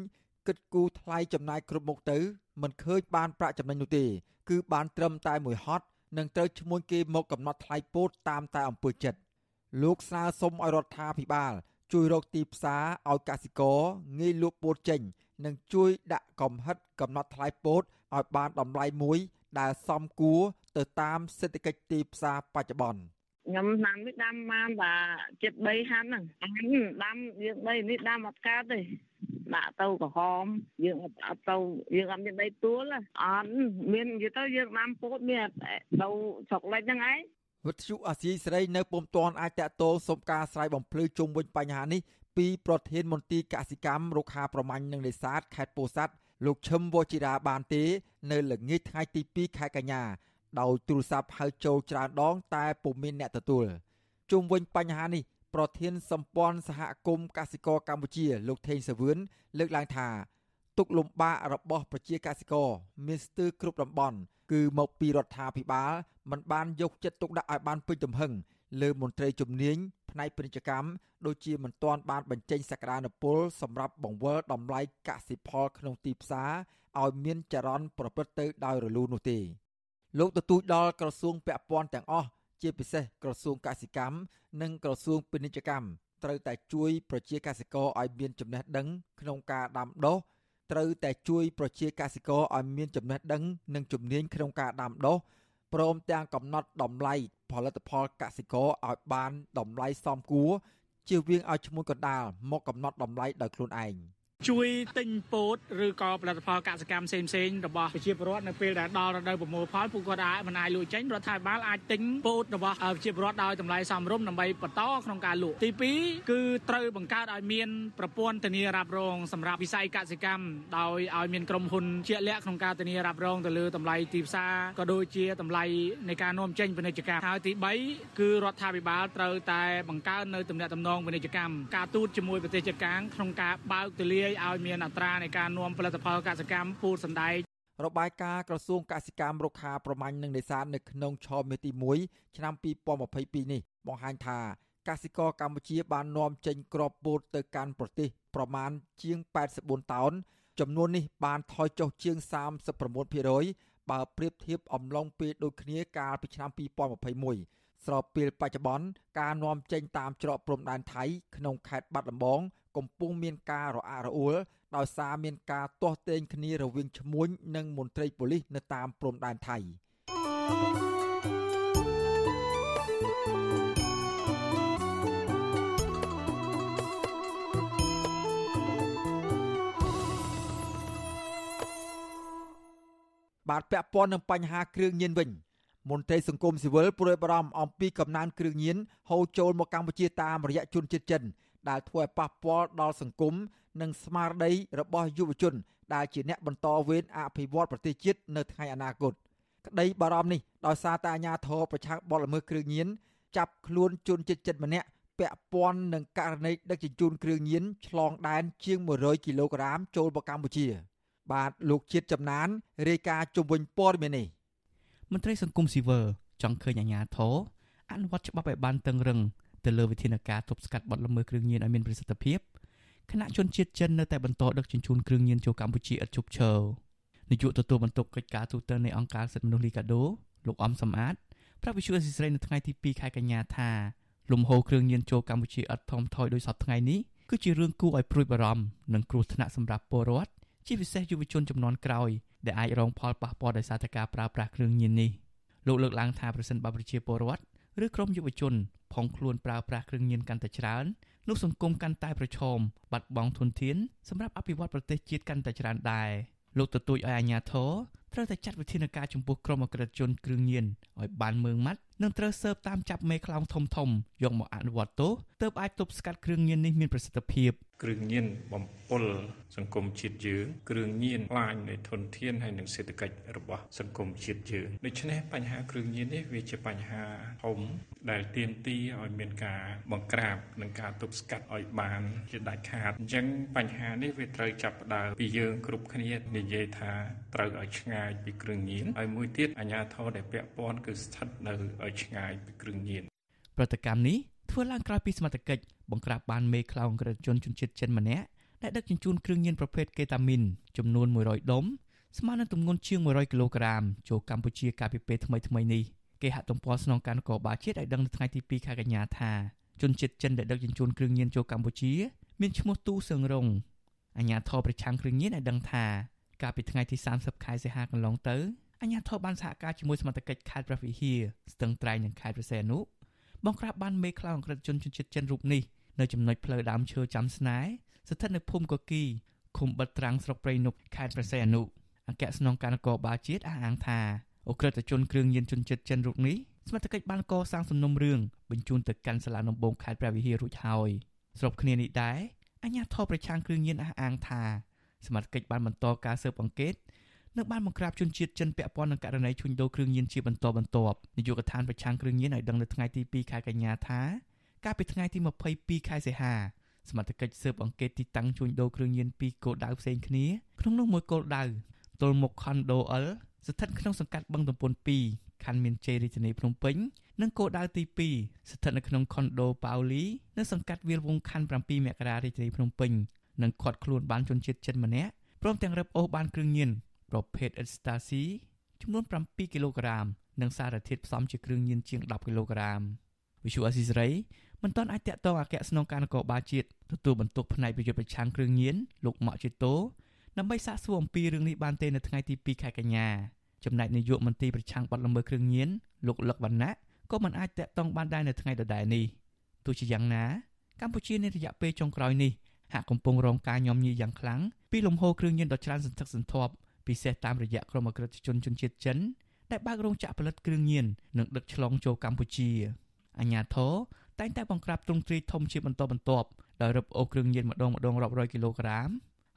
គិតគូរថ្លៃចំណាយគ្រប់មុខទៅមិនឃើញបានប្រាក់ចំណេញនោះទេ គឺបានត្រឹមតែមួយហត់និងត្រូវឈ្មោះគេមកកំណត់ថ្លៃពោតតាមតែអំពើចិត្តលោកស្នើសុំឲ្យរដ្ឋាភិបាល ជួយរកទីផ្សារឲ្យកសិករងាយលក់ពោតចេញ និងជួយដាក់កំហិតកំណត់ថ្លៃពោត ឲ្យបានតម្លៃមួយដែលសមគួរទៅតាមសេដ្ឋកិច្ចទីផ្សារបច្ចុប្បន្នខ្ញុំដាំនេះដាំបានតែចិត្ត3ហាន់ហ្នឹងអានដាំយើងដីនេះដាំអត់កើតទេដាក់ទៅក្រហមយើងអត់អត់ទៅយើងអត់មានដីទួលអត់មាននិយាយទៅយើងដាំពោតមានទៅស្រុកលិចហ្នឹងឯងវិទ្យុអាស៊ីសេរីនៅពុំទាន់អាចតាក់ទងសុំការស្រ័យបំភ្លឺជុំវិញបញ្ហានេះពីប្រធានមន្ទីរកសិកម្មរុក្ខាប្រមាញ់និងនេសាទខេត្តពោធិ៍សាត់ លោកឈឹមវជីរាបានទេ នៅល្ងាចថ្ងៃទី2ខែកញ្ញាដោយទូរស័ព្ទហៅចូលច្រើនដង តែពុំមានអ្នកទទួលជុំវិញបញ្ហានេះប្រធានសម្ព័ន្ធសហគមន៍កសិករកម្ពុជា លោកថេងសាវឿនលើកឡើងថាទុកលំបាករបស់ប្រជាកសិករមានស្ទើរគ្រប់តំបន់គឺមកពីរដ្ឋាភិបាលមិនបានយកចិត្តទុកដាក់ឲ្យបានពេញទំហឹង លើមន្ត្រីជំនាញផ្នែកពាណិជ្ជកម្មដូចជាមិនទាន់បានបញ្ចេញសក្តានុពលសម្រាប់បង្វិលតម្លៃកសិផលក្នុងទីផ្សារឲ្យមានចរន្តប្រព្រឹត្តទៅដោយរលូននោះទេលោកទទូចដល់ក្រសួងពាក់ព័ន្ធទាំងអស់ជាពិសេសក្រសួងកសិកម្មនិងក្រសួងពាណិជ្ជកម្មត្រូវតែជួយប្រជាកសិករឲ្យមានចំណេះដឹងក្នុងការដាំដុះត្រូវតែជួយប្រជាកសិករឲ្យមានចំណេះដឹងនិងជំនាញក្នុងការដាំដុះ ព្រមទាំងកំណត់តម្លៃផលិតផលកសិករឲ្យបានតម្លៃសមគួរជៀសវាងឲ្យឈ្មួញកណ្ដាលមកកំណត់តម្លៃដោយខ្លួនឯង ជួយទិញពោតឬក៏ផលិតផលកសិកម្មផ្សេងផ្សេងរបស់ប្រជាពលរដ្ឋនៅពេលដែលដល់រដូវប្រមូលផលពួកគាត់អាចមិនអាចលក់ចេញរដ្ឋាភិបាលអាចទិញពោតរបស់ប្រជាពលរដ្ឋដោយតម្លៃសមរម្យដើម្បីបន្តក្នុងការលក់ទី2គឺត្រូវបង្កើតឲ្យមានប្រព័ន្ធធានារ៉ាប់រងសម្រាប់វិស័យកសិកម្មដោយឲ្យមានក្រុមហ៊ុនជាក់លាក់ក្នុងការធានារ៉ាប់រងទៅលើតម្លៃទីផ្សារក៏ដូចជាតម្លៃនៃការនាំចេញពាណិជ្ជកម្មហើយទី3គឺរដ្ឋាភិបាលត្រូវតែបង្កើននៅទំនាក់ទំនងពាណិជ្ជកម្មការទូតជាមួយប្រទេសជិតខាងក្នុងការបើកទូលាយឲ្យមានអត្រានៃការនាំផលិតផលកសិកម្មពូជសណ្ដែករបាយការណ៍ក្រសួងកសិកម្មរុក្ខាប្រមាញ់និងនេសាទនៅក្នុងឆមាសទី1ឆ្នាំ2022នេះបង្ហាញថាកសិករកម្ពុជាបាននាំចេញគ្រាប់ពោតទៅកាន់ប្រទេសប្រមាណជាង84តោនចំនួននេះបានថយចុះជាង39%បើប្រៀបធៀបអំឡុងពេលដូចគ្នាកាលពីឆ្នាំ2021ស្របពេលបច្ចុប្បន្នការនាំចេញតាមច្រកព្រំដែនថៃក្នុងខេត្តបាត់ដំបង កំពុងមានការរអាក់រអួលដោយសារមានការទាស់ទែងគ្នារវាងឈ្មួញនិងមន្ត្រីប៉ូលីសនៅតាមព្រំដែនថៃបាទពាក់ព័ន្ធនឹងបញ្ហាគ្រឿងញៀនវិញមន្ត្រីសង្គមស៊ីវិលព្រួយបារម្ភអំពីកំណើនគ្រឿងញៀនហូរចូលមកកម្ពុជាតាមរយៈជនជាតិចិន ដែលធ្វើឲ្យប៉ះពាល់ដល់សង្គមនិងស្មារតីរបស់យុវជន ដែលជាអ្នកបន្តវេនអភិវឌ្ឍប្រទេសជាតិនៅថ្ងៃអនាគតក្តីបារម្ភនេះដោយសារតែអាញាធរប្រឆាំងបទល្មើសគ្រឿងញៀនចាប់ខ្លួនជនជាតិចិនម្នាក់ពាក់ព័ន្ធនឹងករណីដឹកជញ្ជូនគ្រឿងញៀនឆ្លងដែនជាង100គីឡូក្រាមចូលមកកម្ពុជា បាទលោកជាតិចំណានរាយការណ៍ជុំវិញព័ត៌មាននេះមន្ត្រីសង្គមស៊ីវិលចង់ឃើញអាញាធរអនុវត្តច្បាប់ឲ្យបានតឹងរឹង ទៅលើវិធានការទប់ស្កាត់បទល្មើសគ្រឿងញៀនឲ្យមានប្រសិទ្ធភាពគណៈជនជាតិចិននៅតែបន្តដឹកជញ្ជូនគ្រឿងញៀនចូលកម្ពុជាឥតឈប់ឈរនាយកទទួលបន្ទុកកិច្ចការទូតនៃអង្គការសិទ្ធិមនុស្សលីកាដូលោកអំសំអាតប្រាប់វិទ្យុអស៊ីសេរីនៅថ្ងៃទី2ខែកញ្ញាថាលំហូរគ្រឿងញៀនចូលកម្ពុជាឥតថមថយដោយសពថ្ងៃនេះគឺជារឿងគួរឲ្យព្រួយបារម្ភនិងគ្រោះថ្នាក់សម្រាប់ពលរដ្ឋជាពិសេសយុវជនចំនួនក្រោយដែលអាចរងផលប៉ះពាល់ដោយសារតែការប្រើប្រាស់គ្រឿងញៀននេះលោកលើកឡើងថាប្រសិនបើប្រជាពលរដ្ឋឬក្រុមយុវជនផុ ងខ្លួនប្រើប្រាស់គ្រឿងញៀនកាន់តែច្រើននោះសង្គមកាន់តែប្រឈមបាត់បង់ធនធានសម្រាប់អភិវឌ្ឍប្រទេសជាតិកាន់តែច្រើនដែរលោកទទូចឲ្យអាជ្ញាធរ ត្រូវតែចាត់វិធានការចំពោះក្រុមអក្រិតជនគ្រឿងញៀនឲ្យបានមើងម៉ាត់និងត្រូវស៊ើបតាមចាប់មេខ្លោងធំធំយកមកអនុវត្តទោសទើបអាចទប់ស្កាត់គ្រឿងញៀននេះមានប្រសិទ្ធភាពគ្រឿងញៀនបំពុលសង្គមជាតិយើងគ្រឿងញៀនខ្លាញនៃធនធានហើយនិងសេដ្ឋកិច្ចរបស់សង្គមជាតិយើងដូច្នេះបញ្ហាគ្រឿងញៀននេះវាជាបញ្ហាធំដែលទាមទារឲ្យមានការបង្ក្រាបនិងការទប់ស្កាត់ឲ្យបានជាដាច់ខាតអញ្ចឹងបញ្ហានេះវាត្រូវចាប់ផ្ដើមពីយើងគ្រប់គ្នានិយាយថាត្រូវឲ្យឆ្ងាយពីគ្រឿងញៀនហើយមួយទៀតអាជ្ញាធរដែលពាក់ព័ន្ធគឺស្ថិតនៅឲ្យឆ្ងាយពីគ្រឿងញៀនប្រតិកម្មនេះធ្វើឡើងក្រោយពីសមត្ថកិច្ចបង្ក្រាបបានមេខ្លោងក្រជនជនជាតិចិនម្នាក់ដែលដឹកជញ្ជូនគ្រឿងញៀនប្រភេទកេតាមីនចំនួន100ដុំស្មើនឹងទម្ងន់ជាង100គីឡូក្រាមចូលកម្ពុជាកាលពីពេលថ្មីៗនេះគេហទំព័រស្នងការនគរបាលជាតិឲ្យដឹងនៅថ្ងៃទី2ខែកញ្ញាថាជនជាតិចិនដែលដឹកជញ្ជូនគ្រឿងញៀនចូលកម្ពុជា មានឈ្មោះទូសឹងរងអាជ្ញាធរប្រឆាំងគ្រឿងញៀនឲ្យដឹងថា កាលពីថ្ងៃទី30ខែសីហាកន្លងទៅអាជ្ញាធរបានសហការជាមួយសមត្ថកិច្ចខេត្តព្រះវិហារស្ទឹងត្រែងនិងខេត្តព្រះសីហនុបង្ក្រាបបានមេខ្លោងអក្រិតជនជនជាតិចិនរូបនេះនៅចំណុចផ្លូវដើមឈើចាំស្នេហ៍ស្ថិតនៅភូមិកគីឃុំបិទត្រាំងស្រុកព្រៃនប់ខេត្តព្រះសីហនុអគ្គស្នងការនគរបាលជាតិអះអាងថាអ ுக ្រិតជនគ្រឿងញៀនជនជាតិចិនរូបនេះសមត្ថកិច្ចបានកសាងសំណុំរឿងបញ្ជូនទៅកាន់សាលាដំបងខេត្តព្រះវិហាររួចហើយស្របគ្នានេះដែរអាជ្ញាធរប្រឆាំងគ្រឿងញៀនអះអាងថា សមត្ថកិច្ចបានបន្តការស៊ើបអង្កេតនិងបានបង្ក្រាបជនជាតិចិនពាក់ព័ន្ធនឹងករណីជួញដូរគ្រឿងញៀនជាបន្តបន្ទាប់នាយកដ្ឋានប្រឆាំងគ្រឿងញៀនឲ្យដឹងនៅថ្ងៃទី2ខែកញ្ញាថាកាលពីថ្ងៃទី22ខែសីហាសមត្ថកិច្ចស៊ើបអង្កេតទីតាំងជួញដូរគ្រឿងញៀនពីរគោលដៅផ្សេងគ្នាក្នុងនោះមួយគោលដៅទល់មុខខុនដូអិលស្ថិតក្នុងសង្កាត់បឹងទំពុន2ខណ្ឌមានជ័យរាជធានីភ្នំពេញនិងគោលដៅទី2ស្ថិតនៅក្នុងខុនដូប៉ាអូលីនៅសង្កាត់វាលវងខណ្ឌ7មករារាជធានីភ្នំពេញ និងខាត់ខ្លួនបានជនជាតិចិនម្នាក់ព្រមទាំងរឹបអូសបានគ្រឿងញៀនប្រភេទអេស្តាស៊ីចំនួន7គីឡូក្រាមនិងសារធាតុផ្សំជាគ្រឿងញៀនជាង10គីឡូក្រាមវិសុអាស៊ីសេរីមិនទាន់អាចតាក់ទងអគ្គស្នងការនគរបាលជាតិទទួលបន្ទុកផ្នែកប្រយុទ្ធប្រឆាំងគ្រឿងញៀនលោកម៉ាក់ជីតូដើម្បីសាកសួរអំពីរឿងនេះបានទេនៅថ្ងៃទី2ខែកញ្ញាចំណែកនាយកមន្ត្រីប្រឆាំងបទល្មើសគ្រឿងញៀនលោកលឹកវណ្ណៈក៏មិនអាចតាក់ទងបានដែរនៅថ្ងៃដដែលនេះទោះជាយ៉ាងណាកម្ពុជានៅរយៈពេលចុងក្រោយនេះ ហាក់កំពុងរងការញោមញីយ៉ាងខ្លាំងពីលំហូរគ្រឿងញៀនដ៏ច្រើនសន្ធឹកសន្ធាប់ពិសេសតាមរយៈក្រុមអក្រិតជនជនជាតិចិនដែលបើករោងចក្រផលិតគ្រឿងញៀននិងដឹកឆ្លងចូលកម្ពុជាអាញាធរតែងតែបង្ក្រាបទ្រង់ទ្រាយធំជាបន្តបន្ទាប់ដោយរឹបអូសគ្រឿងញៀនម្ដងម្ដងរាប់រយគីឡូក្រាម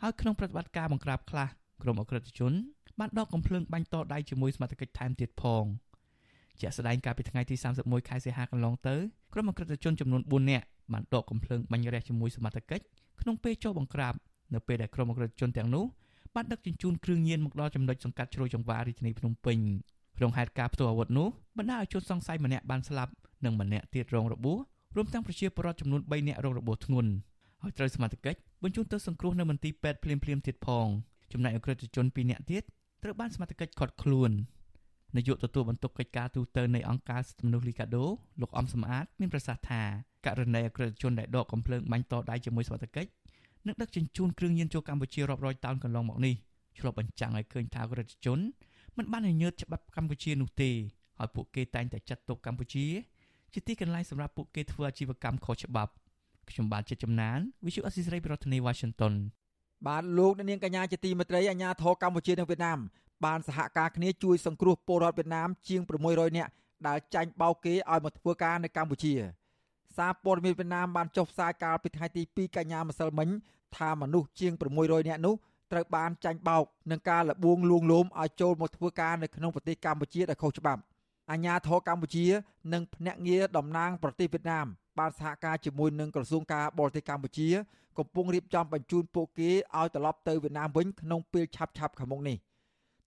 ហើយក្នុងប្រតិបត្តិការបង្ក្រាបខ្លះក្រុមអក្រិតជនបានដកកំភ្លើងបាញ់តដៃជាមួយសមត្ថកិច្ចថែមទៀតផងជាក់ស្ដែងកាលពីថ្ងៃទី31ខែសីហាកន្លងទៅក្រុមអក្រិតជនចំនួន4នាក់បានដកកំភ្លើងបាញ់រះជាមួយសមត្ថកិច្ច ក្នុងពេលចុះបង្ក្រាបនៅពេលដែលក្រុមអក្រិតជនទាំងនោះបានដឹកជញ្ជូនគ្រឿងញៀនមកដល់ចំណុចសង្កាត់ជ្រោយចង្វាររាជធានីភ្នំពេញក្នុងហេតុការណ៍ផ្ទុះអាវុធនោះបណ្ដាឲ្យជនសង្ស័យម្នាក់បានស្លាប់និងម្នាក់ទៀតរងរបួសរួមទាំងប្រជាពលរដ្ឋចំនួន3នាក់រងរបួសធ្ងន់ហើយត្រូវសមត្ថកិច្ចបញ្ជូនទៅសង្គ្រោះនៅមន្ទីរពេទ្យភ្លាមៗទៀតផងចំណែកអក្រិតជន2នាក់ទៀតត្រូវបានសមត្ថកិច្ចឃាត់ខ្លួននាយកទទួលបន្ទុកកិច្ចការទូតនៃអង្គការសិទ្ធិមនុស្សលីកាដូលោកអំសំអាតមានប្រសាសន៍ថា ករណីអក្រិតជនដែលដកកំភ្លើងបាញ់តដៃជាមួយសមត្ថកិច្ចនិងដឹកជញ្ជូនគ្រឿងញៀនចូលកម្ពុជារាប់រយតោនកន្លងមកនេះឆ្លុះបញ្ចាំងឲ្យឃើញថាអក្រិតជនមិនបានញញើតច្បាប់កម្ពុជានោះទេហើយពួកគេតែងតែចាត់ទុកកម្ពុជា ជាទីកន្លែងសម្រាប់ពួកគេធ្វើអាជីវកម្មខុសច្បាប់ខ្ញុំបាទជាចំណាន Visual Assisray ប្រធានាទី Washington បាទលោកនាងកញ្ញាជាទីមេត្រីអាញាធរកម្ពុជានិងវៀតណាមបានសហការគ្នាជួយសង្គ្រោះពលរដ្ឋវៀតណាមជាង600នាក់ដែលចាញ់បោកគេឲ្យមកធ្វើការនៅកម្ពុជា សារព័ត៌មានវៀតណាមបានចុះផ្សាយកាលពីថ្ងៃទី2កញ្ញាម្សិលមិញថាមនុស្សជាង600នាក់នោះត្រូវបានចាញ់បោកនឹងការលបួងលួងលោមឲ្យចូលមកធ្វើការនៅក្នុងប្រទេសកម្ពុជាដោយខុសច្បាប់អាញាធរកម្ពុជា និងភ្នាក់ងារតំណាងប្រទេសវៀតណាមបានសហការជាមួយនឹងក្រសួងការបរទេសកម្ពុជា កំពុងរៀបចំបញ្ជូនពួកគេឲ្យត្រឡប់ទៅវៀតណាមវិញក្នុងពេលឆាប់ៗខាងមុខនេះ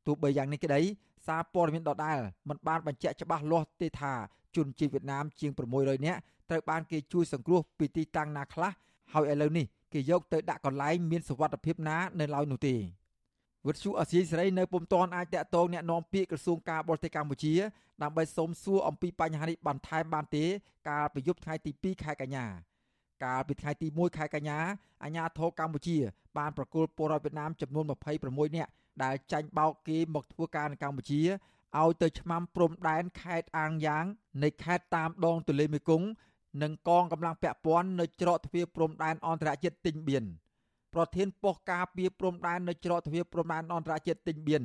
ទោះបីយ៉ាងនេះក្តីសារព័ត៌មានដដែលមិនបានបញ្ជាក់ច្បាស់លាស់ទេថាជនជាតិវៀតណាមជាង600នាក់ ត្រូវបានគេជួយសង្គ្រោះពីទីតាំងណាខ្លះហើយឥឡូវនេះគេយកទៅដាក់កន្លែងមានសុវត្ថិភាពណានៅឡើយនោះទេវិទ្យុអសីសេរីនៅពុំទាន់អាចតាក់ទងអ្នកនាំពាក្យក្រសួងការបរទេសកម្ពុជាដើម្បីសូមសួរអំពីបញ្ហានេះបន្ថែមបានទេកាលពីយប់ថ្ងៃទី2ខែកញ្ញាកាលពីថ្ងៃទី1ខែកញ្ញាអាជ្ញាធរកម្ពុជាបានប្រគល់ពលរដ្ឋវៀតណាមចំនួន26នាក់ដែលចាញ់បោកគេមកធ្វើការនៅកម្ពុជាឲ្យទៅឆ្មាំព្រំដែនខេត្តអាងយ៉ាងនៃខេត្តតាមដងទន្លេមេគង្គ និងកងកម្លាំងពាក់ព័ន្ធនៅច្រកទ្វារព្រំដែនអន្តរជាតិទិញបៀនប្រធានប៉ុស្តិ៍ការពារព្រំដែននៅច្រកទ្វារព្រំដែនអន្តរជាតិទិញបៀន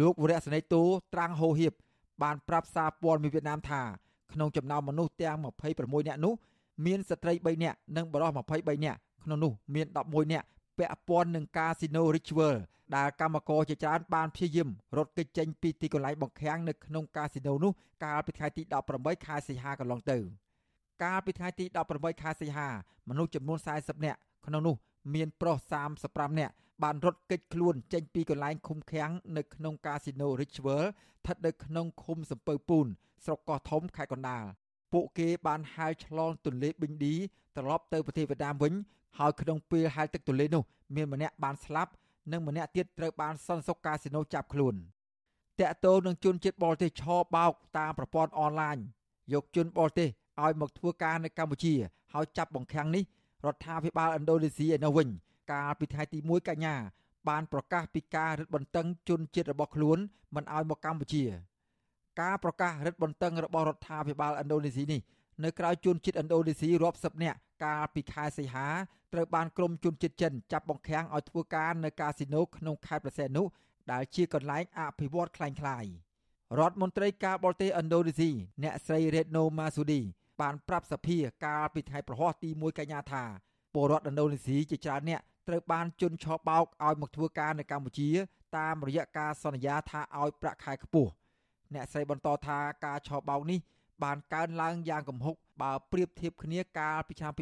លោកវរៈសេនីតូត្រាំងហូហៀបបានប្រាប់សារព័ត៌មានវៀតណាមថាក្នុងចំណោមមនុស្សទាំង26នាក់នោះមានស្ត្រី3នាក់និងបុរស23នាក់ក្នុងនោះមាន11នាក់ពាក់ព័ន្ធនឹងកាស៊ីណូ Richwell ដែលកម្មករជាច្រើនបានព្យាយាមរត់គេចចេញពីទីកន្លែងបង្ខាំងនៅក្នុងកាស៊ីណូនោះកាលពីថ្ងៃទី18ខែសីហាកន្លងទៅ កាលពីថ្ងៃទី18ខែសីហាមនុស្សចំនួន40នាក់ក្នុងនោះមានប្រុស35នាក់បានរត់គេចខ្លួនចេញពីកន្លែងឃុំឃាំងនៅក្នុងកាស៊ីណូ Richwell ស្ថិតនៅក្នុងឃុំសំពៅពូនស្រុកកោះធំខេត្តកណ្ដាលពួកគេបានហែលឆ្លងទន្លេប៊ីងឌីត្រឡប់ទៅប្រទេសវៀតណាមវិញហើយក្នុងពេលហែលទឹកទន្លេនោះមានម្នាក់បានស្លាប់និងម្នាក់ទៀតត្រូវបានសន្តិសុខកាស៊ីណូចាប់ខ្លួនតាក់ទងនឹងជនជាតិបរទេសឆបោកតាមប្រព័ន្ធអនឡាញយកជនបរទេស ឲ្យមកធ្វើការនៅកម្ពុជាហើយចាប់បង្ខាំងនេះរដ្ឋាភិបាលឥណ្ឌូនេស៊ីឯនោះវិញកាលពីថ្ងៃទី1កញ្ញាបានប្រកាសពីការរឹតបន្តឹងជនជាតិរបស់ខ្លួនមិនឲ្យមកកម្ពុជា ការប្រកាសរឹតបន្តឹងរបស់រដ្ឋាភិបាលឥណ្ឌូនេស៊ីនេះនៅក្រៅជនជាតិឥណ្ឌូនេស៊ីរាប់សិបនាក់កាលពីខែសីហាត្រូវបានក្រុមជនជាតិចិនចាប់បង្ខាំងឲ្យធ្វើការនៅកាស៊ីណូក្នុងខេត្តប្រសេនុដែលជាកន្លែងអភិវឌ្ឍคล้ายៗរដ្ឋមន្ត្រីការបរទេសឥណ្ឌូនេស៊ីអ្នកស្រី Retno Marsudi បានប្រាប់សភាកាលពីថ្ងៃប្រហ័សទី1កញ្ញាថាពលរដ្ឋឥណ្ឌូនេស៊ីជាច្រើនអ្នកត្រូវបានជន់ឆោបោកឲ្យមកធ្វើការនៅកម្ពុជា តាមរយៈការសន្យាថាឲ្យប្រាក់ខែខ្ពស់អ្នកស្រីបន្តថាការឆោបោកនេះបានកើនឡើងយ៉ាងគំហុកបើប្រៀបធៀបគ្នាកាលពីឆ្នាំ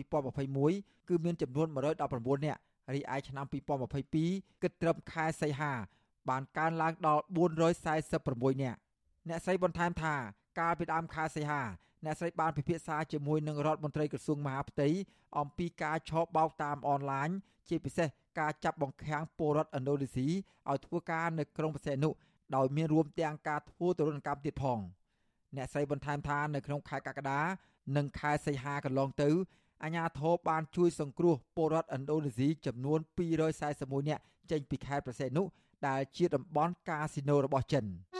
2021គឺមានចំនួន119នាក់រីឯឆ្នាំ2022គិតត្រឹមខែសីហាបានកើនឡើងដល់446នាក់អ្នកស្រីបន្ថែមថាកាលពីដើមខែសីហា អ្នកស្រីបានពិភាក្សាជាមួយនឹងរដ្ឋមន្ត្រីក្រសួងមហាផ្ទៃអំពីការឆោបបោកតាមអនឡាញជាពិសេសការចាប់បង្ខាំងពលរដ្ឋឥណ្ឌូនេស៊ីឲ្យធ្វើការនៅក្រុងបរសេនុដោយមានរួមទាំងការធ្វើទរណកម្មទៀតផងអ្នកស្រីបន្ថែមថានៅក្នុងខែកក្កដានិងខែសីហាកន្លងទៅអាជ្ញាធរបានជួយសង្គ្រោះពលរដ្ឋឥណ្ឌូនេស៊ីចំនួន241នាក់ចេញពីខេត្តប្រសេនុដែលជាតំបន់កាស៊ីណូរបស់ចិន។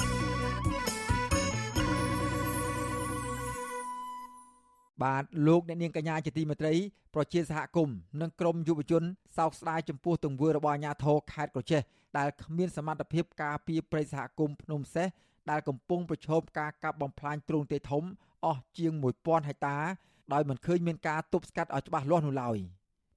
បាទលោកអ្នកនាងកញ្ញាជាទីមេត្រីប្រជាសហគមន៍និងក្រមយុវជនសោកស្ដាយចំពោះទង្វើរបស់អាជ្ញាធរខេត្តក្រចេះដែលគ្មានសមត្ថភាពការពារព្រៃសហគមន៍ភ្នំសេះដែលកំពុងប្រឈមការកាប់បំផ្លាញទ្រង់ទ្រាយធំអស់ជាង1000ហិកតាដោយមិនឃើញមានការទប់ស្កាត់ឲ្យច្បាស់លាស់នោះឡើយ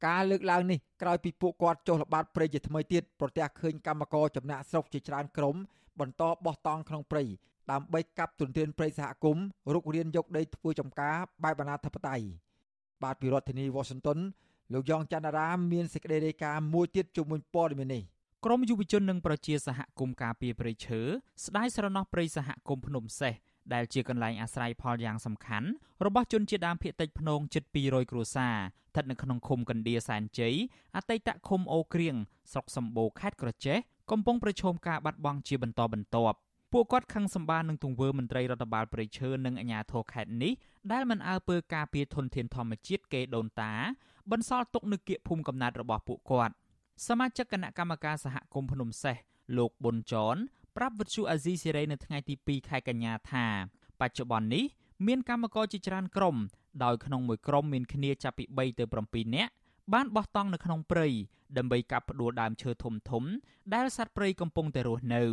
ការលើកឡើងនេះក្រោយពីពួកគាត់ចុះល្បាតព្រៃជាថ្មីទៀតប្រទះឃើញកម្មករចំណាក់ស្រុកជាច្រើនក្រុមបន្តបោះតង់ក្នុងព្រៃ ដើម្បីកាប់ទុនធានព្រៃសហគមន៍រុករៀនយកដីធ្វើចំការបែបអាណាធិបតេយ្យបាទពីរដ្ឋធានី Washington លោកយ៉ងច័ន្ទរាមានសេចក្តីរាយការណ៍មួយទៀតជុំវិញព័ត៌មាននេះក្រមយុវជននិងប្រជាសហគមន៍ការពារព្រៃឈើស្ដាយស្រណោះព្រៃសហគមន៍ភ្នំសេះដែលជាកន្លែងអាស្រ័យផលយ៉ាងសំខាន់របស់ជនជាតិដើមភាគតិចភ្នងជិត200គ្រួសារស្ថិតនៅក្នុងឃុំកណ្ដៀសែនជ័យអតីតឃុំអូក្រៀងស្រុកសម្បូរខេត្តក្រចេះកំពុងប្រឈមការបាត់បង់ជាបន្តបន្ទាប់ ពួកគាត់ខឹងសម្បានឹងទង្វើមន្ត្រីរដ្ឋបាលព្រៃឈើនិងអាជ្ញាធរខេត្តនេះដែលមិនអើពើការពារធនធានធម្មជាតិគេដូនតា បន្សល់ទុកនៅគៀកភូមិកំណើតរបស់ពួកគាត់សមាជិកគណៈកម្មការសហគមន៍ភ្នំសេះលោកប៊ុនចនប្រាប់វិទ្យុអាស៊ីសេរីនៅថ្ងៃទី2ខែកញ្ញាថាបច្ចុប្បន្ននេះមានកម្មករជាច្រើនក្រុមដោយក្នុងមួយក្រុមមានគ្នាចាប់ពី3ទៅ7នាក់បានបោះតង់នៅក្នុងព្រៃដើម្បីកាប់ផ្ដួលដើមឈើធំធំដែលសត្វព្រៃកំពុងតែរស់នៅ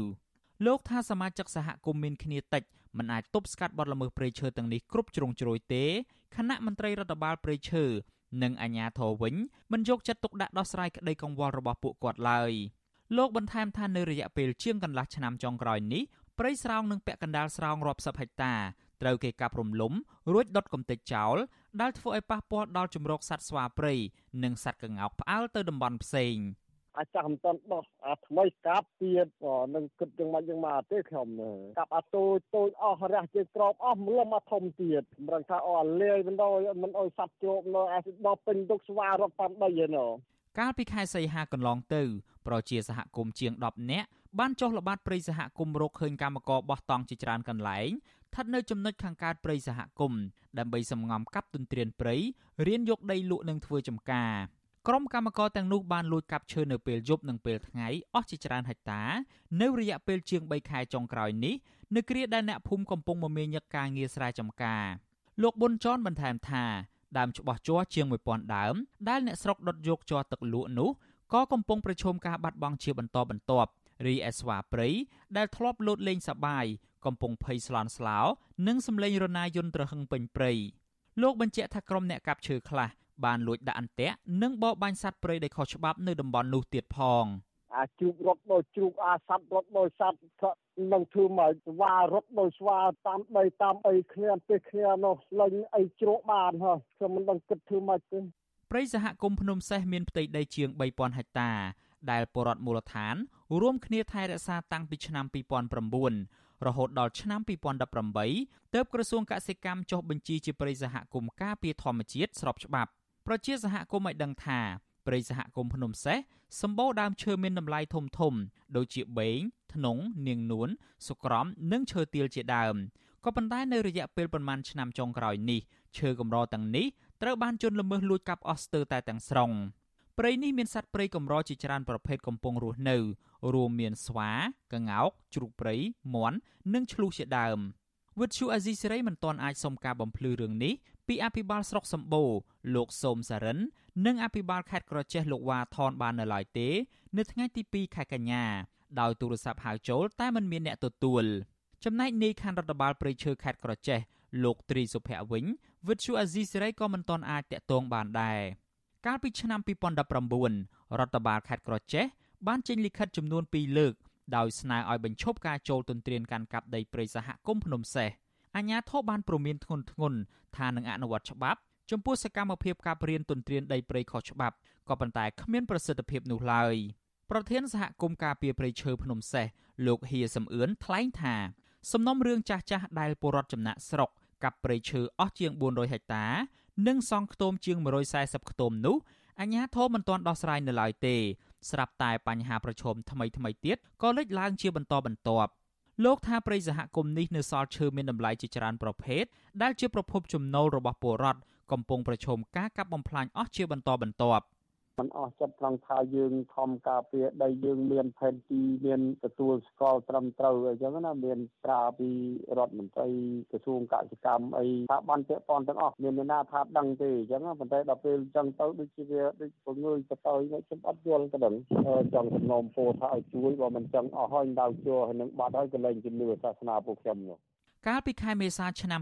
លោកថាសមាជិកសហគមន៍មានគ្នាតិចមិនអាចទប់ស្កាត់បទល្មើសព្រៃឈើទាំងនេះគ្រប់ជ្រុងជ្រោយទេគណៈមន្ត្រីរដ្ឋបាលព្រៃឈើនិងអាជ្ញាធរវិញមិនយកចិត្តទុកដាក់ដោះស្រាយក្តីកង្វល់របស់ពួកគាត់ឡើយលោកបន្ថែមថានៅរយៈពេលជាងកន្លះឆ្នាំចុងក្រោយនេះព្រៃស្រោងនិងពាក់កណ្ដាលស្រោងរាប់សិបហិកតាត្រូវគេកាប់រំលំរួចដុតកំទេចចោលដែលធ្វើឲ្យប៉ះពាល់ដល់ជំរកសត្វស្វាព្រៃនិងសត្វក្ងោកផ្អើលទៅតំបន់ផ្សេង អាចចាស់មិនទាន់បោះអាថ្មីកាប់ទៀតនឹងគិតយ៉ាងម៉េចយ៉ាងម៉េចទេខ្ញុំកាប់អាតូចតូចអស់រះជើងក្របអស់លំអាធំទៀតមិនដឹងថាអស់លាយមិនដល់មិនអោយសัตว์ជ្រោកនៅអាដល់ពេញទុកស្វារត់តាមដីឯណោះកាលពីខែសីហាកន្លងទៅប្រជាសហគមន៍ជាង10នាក់បានចុះល្បាតព្រៃសហគមន៍រកឃើញកម្មករបោះតង់ជាច្រើនកន្លែងស្ថិតនៅចំណុចខាងកើតព្រៃសហគមន៍ដើម្បីសំងំកាប់ទន្ទ្រានព្រៃរៀនយកដីលក់និងធ្វើចំការ ក្រុមកម្មករទាំងនោះបានលួចកាប់ឈើនៅពេលយប់និងពេលថ្ងៃអស់ជាច្រើនហិកតា នៅរយៈពេលជាង3ខែចុងក្រោយនេះនៅគ្រាដែលអ្នកភូមិកំពុងមមាញឹកការងារស្រែចម្ការលោកប៊ុនចនបន្ថែមថាដើមច្បាស់ជ័រជាង1000ដើមដែលអ្នកស្រុកដុតយកជ័រទឹកលក់នោះក៏កំពុងប្រឈមការបាត់បង់ជាបន្តបន្ទាប់រីឯស្វាព្រៃដែលធ្លាប់លោតលេងសបាយកំពុងភ័យស្លន់ស្លោ និងសម្លេងរណាយន្តត្រហឹងពេញព្រៃលោកបញ្ជាក់ថាក្រុមអ្នកកាប់ឈើខ្លះ បានលួចដាក់អន្ទាក់និងបរបាញ់សត្វព្រៃដែលខុសច្បាប់នៅតំបន់នោះទៀតផងអាជ្រូករត់ដោយជ្រូកអាសត្វរត់ដោយសត្វនឹងធ្វើមកស្វារត់ដោយស្វាតាមដីតាមអីគ្នាទេគ្នានោះលេងអីជ្រោកបានហ៎ខ្ញុំមិនដឹងគិតធ្វើមកទេព្រៃសហគមន៍ភ្នំសេះមានផ្ទៃដីជាង3000ហិកតា ដែលពលរដ្ឋមូលដ្ឋាន រួមគ្នាថែរក្សាតាំងពីឆ្នាំ2009រហូតដល់ឆ្នាំ2018ទើបក្រសួងកសិកម្មចុះបញ្ជីជាព្រៃសហគមន៍ការពារធម្មជាតិស្របច្បាប់ ប្រជាសហគមន៍ឲ្យដឹងថាព្រៃសហគមន៍ភ្នំសេះសម្បូរដើមឈើមានតម្លៃធំធំ ដូចជាបេងធ្នង់នាងនួនសុក្រំនិងឈើទាលជាដើមក៏ប៉ុន្តែនៅរយៈពេលប្រមាណឆ្នាំចុងក្រោយនេះឈើកម្រទាំងនេះត្រូវបានជនល្មើសលួចកាប់អស់ស្ទើរតែទាំងស្រុងព្រៃនេះមានសត្វព្រៃកម្រជាច្រើនប្រភេទកំពុងរស់នៅ រួមមានស្វា ក្ងោកជ្រូកព្រៃមាន់និងឆ្លូសជាដើម វិទ្យុអាស៊ីសេរីមិនទាន់អាចសុំការបំភ្លឺរឿងនេះពីអភិបាលស្រុកសម្បូរលោកសូមសារិន និងអភិបាលខេត្តក្រចេះលោកវ៉ាថនបាននៅឡើយទេ នៅថ្ងៃទី2ខែកញ្ញាដោយទូរស័ព្ទហៅចូលតែមិនមានអ្នកទទួលចំណែកនាយខណ្ឌរដ្ឋបាលព្រៃឈើខេត្តក្រចេះលោកត្រីសុភ័ក្រវិញវិទ្យុអាស៊ីសេរីក៏មិនទាន់អាចតាក់ទងបានដែរកាលពីឆ្នាំ2019រដ្ឋបាលខេត្តក្រចេះបានចេញលិខិតចំនួន2លើក ដោយស្នើឲ្យបញ្ឈប់ការចូលទន្ទ្រានកាន់កាប់ដីព្រៃសហគមន៍ភ្នំសេះអាជ្ញាធរបានព្រមានធ្ងន់ធ្ងរថានឹងអនុវត្តច្បាប់ចំពោះសកម្មភាពកាប់រៀនទន្ទ្រានដីព្រៃខុសច្បាប់ក៏ប៉ុន្តែគ្មានប្រសិទ្ធភាពនោះឡើយប្រធានសហគមន៍ការពារព្រៃឈើភ្នំសេះលោកហៀសំអឿនថ្លែងថា សំណុំរឿងចាស់ចាស់ដែលពលរដ្ឋចំណាក់ស្រុកកាប់ព្រៃឈើអស់ជាង400ហិកតា និងសង់ខ្ទមជាង140ខ្ទមនោះអាជ្ញាធរមិនទាន់ដោះស្រាយនៅឡើយទេ ស្រាប់តែបញ្ហាប្រឈមថ្មីថ្មីទៀតក៏លេចឡើងជាបន្តបន្ទាប់លោកថាប្រិយសហគមន៍នេះនៅសល់ឈើមានតម្លៃជាច្រើនប្រភេទដែលជាប្រភពចំណូលរបស់ពលរដ្ឋកំពុងប្រឈមការកាប់បំផ្លាញអស់ជាបន្តបន្ទាប់ มันអស់ចិត្តត្រង់ថាយើងខំការពារដីយើងមានផែនទីមានទទួលស្គាល់ត្រឹមត្រូវអញ្ចឹងណាមានត្រាពីរដ្ឋមន្ត្រីក្រសួងកសិកម្មអីថាបានពាក់ព័ន្ធទាំងអស់មានអ្នកណាថាដឹងទេអញ្ចឹងប៉ុន្តែដល់ពេលអញ្ចឹងទៅដូចជាវាដូចពងើយទៅទៅខ្ញុំអត់យល់ទៅដឹងចង់សំណូមពរថាឲ្យជួយបើមិនចឹងអស់ហើយដៅជួហើយនឹងបាត់ហើយកលែងជំនឿសាសនាពួកខ្ញុំនោះ កាលពីខែមេសាឆ្នាំ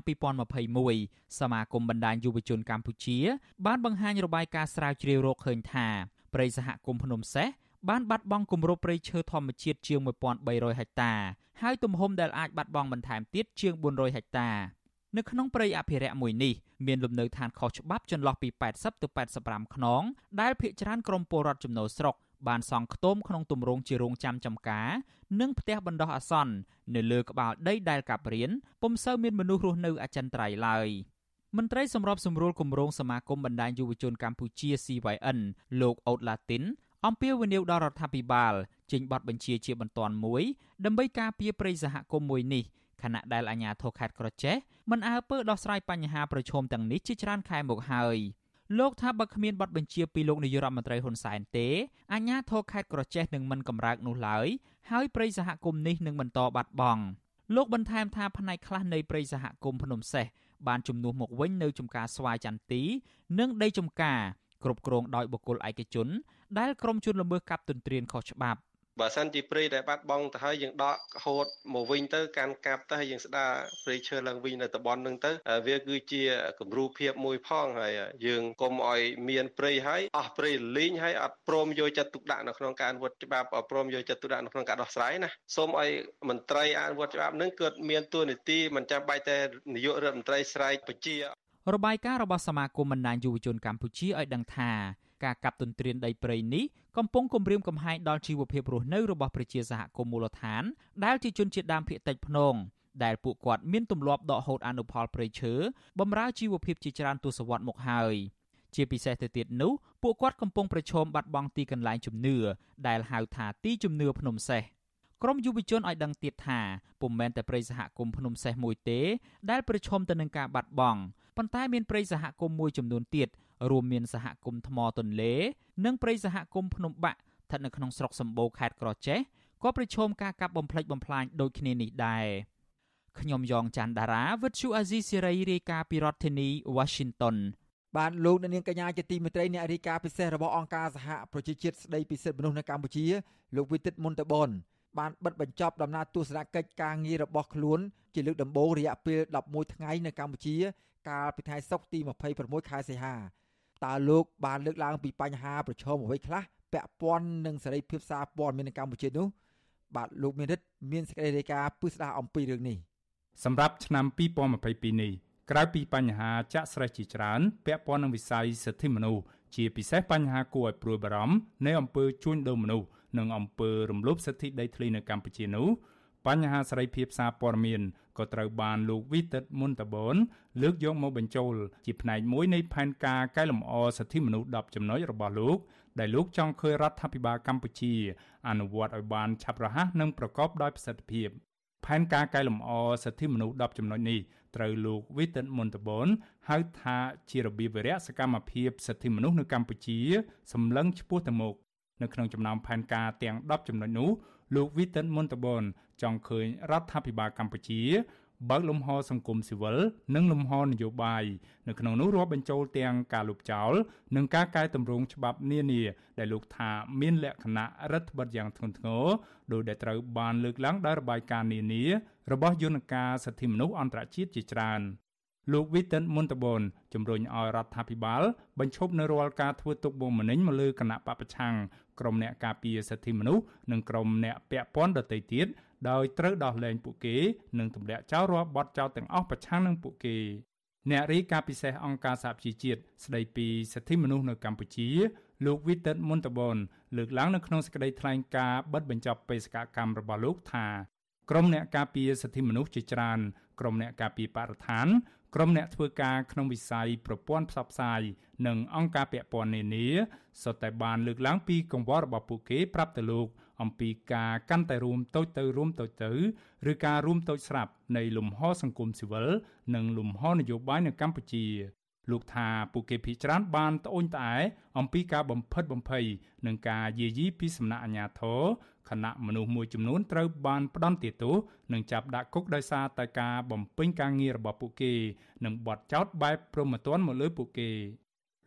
2021សមាគមបណ្ដាញយុវជនកម្ពុជា បានបង្ហាញរបាយការណ៍ស្រាវជ្រាវរកឃើញថាព្រៃសហគមន៍ភ្នំសេះបានបាត់បង់គម្របព្រៃឈើធម្មជាតិជាង1300ហិកតា ហើយទំហំដែលអាចបាត់បង់បន្ថែមទៀតជាង400ហិកតានៅក្នុងព្រៃអភិរក្សមួយនេះមានលំនៅឋានខុសច្បាប់ចន្លោះពី80ទៅ85ខ្នងដែលភ្នាក់ច្រើនក្រមពលរដ្ឋចំណូលស្រុក បានសង់ខ្ទមក្នុងទម្រង់ជារោងចាំចំការ និងផ្ទះបណ្ដោះអាសន្ននៅលើក្បាលដីដែលកាប់រៀនពុំសូវមានមនុស្សរស់នៅអចិន្ត្រៃយ៍ឡើយមន្ត្រីសម្របសម្រួលគម្រោងសមាគមបណ្ដាញយុវជនកម្ពុជា CYN លោកអូតឡាទីនអំពាវនាវដល់រដ្ឋាភិបាលចេញបទបញ្ជាជាបន្ទាន់មួយដើម្បីការពារព្រៃសហគមន៍មួយនេះខណៈដែលអាជ្ញាធរខេត្តក្រចេះមិនអើពើដោះស្រាយបញ្ហាប្រឈមទាំងនេះជាច្រើនខែមកហើយ លោកថាបើគ្មានបទបញ្ជាពីលោកនាយករដ្ឋមន្ត្រីហ៊ុនសែនទេអាជ្ញាធរខេត្តក្រចេះនឹងមិនកម្រើកនោះឡើយហើយព្រៃសហគមន៍នេះនឹងបន្តបាត់បង់លោកបន្ថែមថាផ្នែកខ្លះនៃព្រៃសហគមន៍ភ្នំសេះបានជំនួសមកវិញនៅចំការស្វាយចន្ទទី និងដីចំការគ្រប់គ្រងដោយបុគ្គលឯកជន ដែលក្រុមជនល្មើសកាប់ទន្ទ្រានខុសច្បាប់ បើសិនជាព្រៃដែលបាត់បង់ទៅហើយយើងដកហូតមកវិញទៅកាន់កាប់ទៅហើយយើងស្ដារព្រៃឈើឡើងវិញនៅតំបន់ហ្នឹងទៅវាគឺជាគំរូភាពមួយផងហើយយើងកុំឲ្យមានព្រៃហើយអស់ព្រៃលីងហើយអត់ព្រមយកចិត្តទុកដាក់នៅក្នុងការអនុវត្តច្បាប់អត់ព្រមយកចិត្តទុកដាក់នៅក្នុងការដោះស្រាយណាសូមឲ្យមន្ត្រីអនុវត្តច្បាប់នឹងគឺមានទួនាទីមិនចាំបាច់តែនាយករដ្ឋមន្ត្រីស្រែកបញ្ជារបាយការណ៍របស់សមាគមបណ្ដាញយុវជនកម្ពុជាឲ្យដឹងថាការកាប់ទន្ទ្រានដីព្រៃនេះកំពុងគំរាមកំហែងដល់ជីវភាពរស់នៅរបស់ប្រជាសហគមន៍មូលដ្ឋាន ដែលជាជនជាតិដើមភាគតិចភ្នងដែលពួកគាត់មានទម្លាប់ដកហូតអនុផលព្រៃឈើបំរើជីវភាពជាច្រើនទសវត្សរ៍មកហើយជាពិសេសទៅទៀតនោះពួកគាត់កំពុងប្រឈមបាត់បង់ទីកន្លែងជំនឿដែលហៅថាទីជំនឿភ្នំសេះក្រមយុវជនឲ្យដឹងទៀតថាពុំមែនតែព្រៃសហគមន៍ភ្នំសេះមួយទេ ដែលប្រឈមទៅនឹងការបាត់បង់ប៉ុន្តែមានព្រៃសហគមន៍មួយចំនួនទៀត រួមមានសហគមន៍ថ្មទន្លេ និងព្រៃសហគមន៍ភ្នំបាក់ស្ថិតនៅក្នុងស្រុកសម្បូរខេត្តក្រចេះក៏ប្រឈមការកាប់បំផ្លិចបំផ្លាញដូចគ្នានេះដែរខ្ញុំយ៉ងច័ន្ទដារាវិទ្យុអាស៊ីសេរីរាយការណ៍ពីរដ្ឋធានី Washington បានលោកនាងកញ្ញាជាទីមេត្រីអ្នករាយការណ៍ពិសេសរបស់អង្គការសហប្រជាជាតិស្ដីពីសិទ្ធិមនុស្សនៅកម្ពុជាលោកវិទិតមុនតបនបានបិទបញ្ចប់ដំណើរទស្សនកិច្ចការងាររបស់ខ្លួនជាលើកដំបូងរយៈពេល11ថ្ងៃនៅកម្ពុជា កាលពីថ្ងៃសុក្រទី26ខែសីហា តើលោកបានលើកឡើងពីបញ្ហាប្រឈមអ្វីខ្លះពាក់ព័ន្ធនឹងសេរីភាពសារព័ត៌មាននៅកម្ពុជានោះបាទលោកមានរិទ្ធមានសេចក្តីរាយការណ៍ពឹស្ដារអំពីរឿងនេះសម្រាប់ឆ្នាំ2022នេះក្រៅពីបញ្ហាចាក់ស្រេះជាច្រើនពាក់ព័ន្ធនឹងវិស័យសិទ្ធិមនុស្សជាពិសេសបញ្ហាគួរឲ្យព្រួយបារម្ភនៃអំពើជួញដូរមនុស្សនិងអំពើរំលោភសិទ្ធិដីធ្លីនៅកម្ពុជានោះបញ្ហាសេរីភាពសារព័ត៌មាន ក៏ត្រូវបានលោកវិទិតមុនតបនលើកយកមកបញ្ចូលជាផ្នែកមួយនៃផែនការកែលម្អសិទ្ធិមនុស្ស10ចំណុចរបស់លោកដែលលោកចង់ឃើញរដ្ឋាភិបាលកម្ពុជា អនុវត្តឲ្យបានឆាប់រហ័សនិងប្រកបដោយប្រសិទ្ធភាពផែនការកែលម្អសិទ្ធិមនុស្ស10ចំណុចនេះត្រូវលោកវិទិតមុនតបនហៅថាជារបៀបវិរៈសកម្មភាពសិទ្ធិមនុស្សនៅកម្ពុជាសម្លឹងឆ្ពោះទៅមុខនៅក្នុងចំណោមផែនការទាំង10ចំណុចនោះ លោកវិទិនមុនតបនចង់ឃើញរដ្ឋាភិបាលកម្ពុជាបើកលំហសង្គមស៊ីវិលនិងលំហនយោបាយនៅក្នុងនោះរាប់បញ្ចូលទាំងការលុបចោលនិងការកែតម្រង់ច្បាប់នានាដែលលោកថាមានលក្ខណៈរដ្ឋបិទយ៉ាងធ្ងន់ធ្ងរដោយដែលត្រូវបានលើកឡើងដោយរបាយការណ៍នានារបស់យន្តការសិទ្ធិមនុស្សអន្តរជាតិជាច្រើន លោក Witten Montalban ជំរុញឲ្យរដ្ឋាភិបាលបញ្ឈប់នៅរាល់ការធ្វើទុកបុកម្នេញមកលើគណៈបពប្រឆាំងក្រុមអ្នកការពារសិទ្ធិមនុស្សនិងក្រុមអ្នកពាក់ព័ន្ធដទៃទៀតដោយត្រូវដោះលែងពួកគេនិងទម្លាក់ចោលរាល់បទចោទទាំងអស់ប្រឆាំងនឹងពួកគេអ្នករាយការណ៍ពិសេសអង្គការសហប្រជាជាតិស្ដីពីសិទ្ធិមនុស្សនៅកម្ពុជា លោក Witten Montalban លើកឡើងនៅក្នុងសេចក្តីថ្លែងការណ៍បិទបញ្ចប់បេសកកម្មរបស់លោកថាក្រុមអ្នកការពារសិទ្ធិមនុស្សជាច្រើនក្រុមអ្នកការពារបរិស្ថាន ក្រុមអ្នកធ្វើការក្នុងវិស័យប្រព័ន្ធផ្សព្វផ្សាយនិងអង្គការពាក់ព័ន្ធនានាសុទ្ធតែបានលើកឡើងពីកង្វល់របស់ពួកគេប្រាប់ទៅលោកអំពីការកាន់តែរួមតូចទៅរួមតូចទៅឬការរួមតូចស្រាប់នៃលំហសង្គមស៊ីវិលនិងលំហនយោបាយនៅកម្ពុជា លោកថាពួកគេភ័យច្រានបានត្អូញត្អែអំពីការបំផិតបំភ័យនិងការយាយីពីសំណាក់អាជ្ញាធរខណៈមនុស្សមួយចំនួនត្រូវបានផ្ដន្ទាទោសនិងចាប់ដាក់គុកដោយសារតែការបំពេញការងាររបស់ពួកគេ និងបទចោទបែបប្រមទ័នមកលើពួកគេ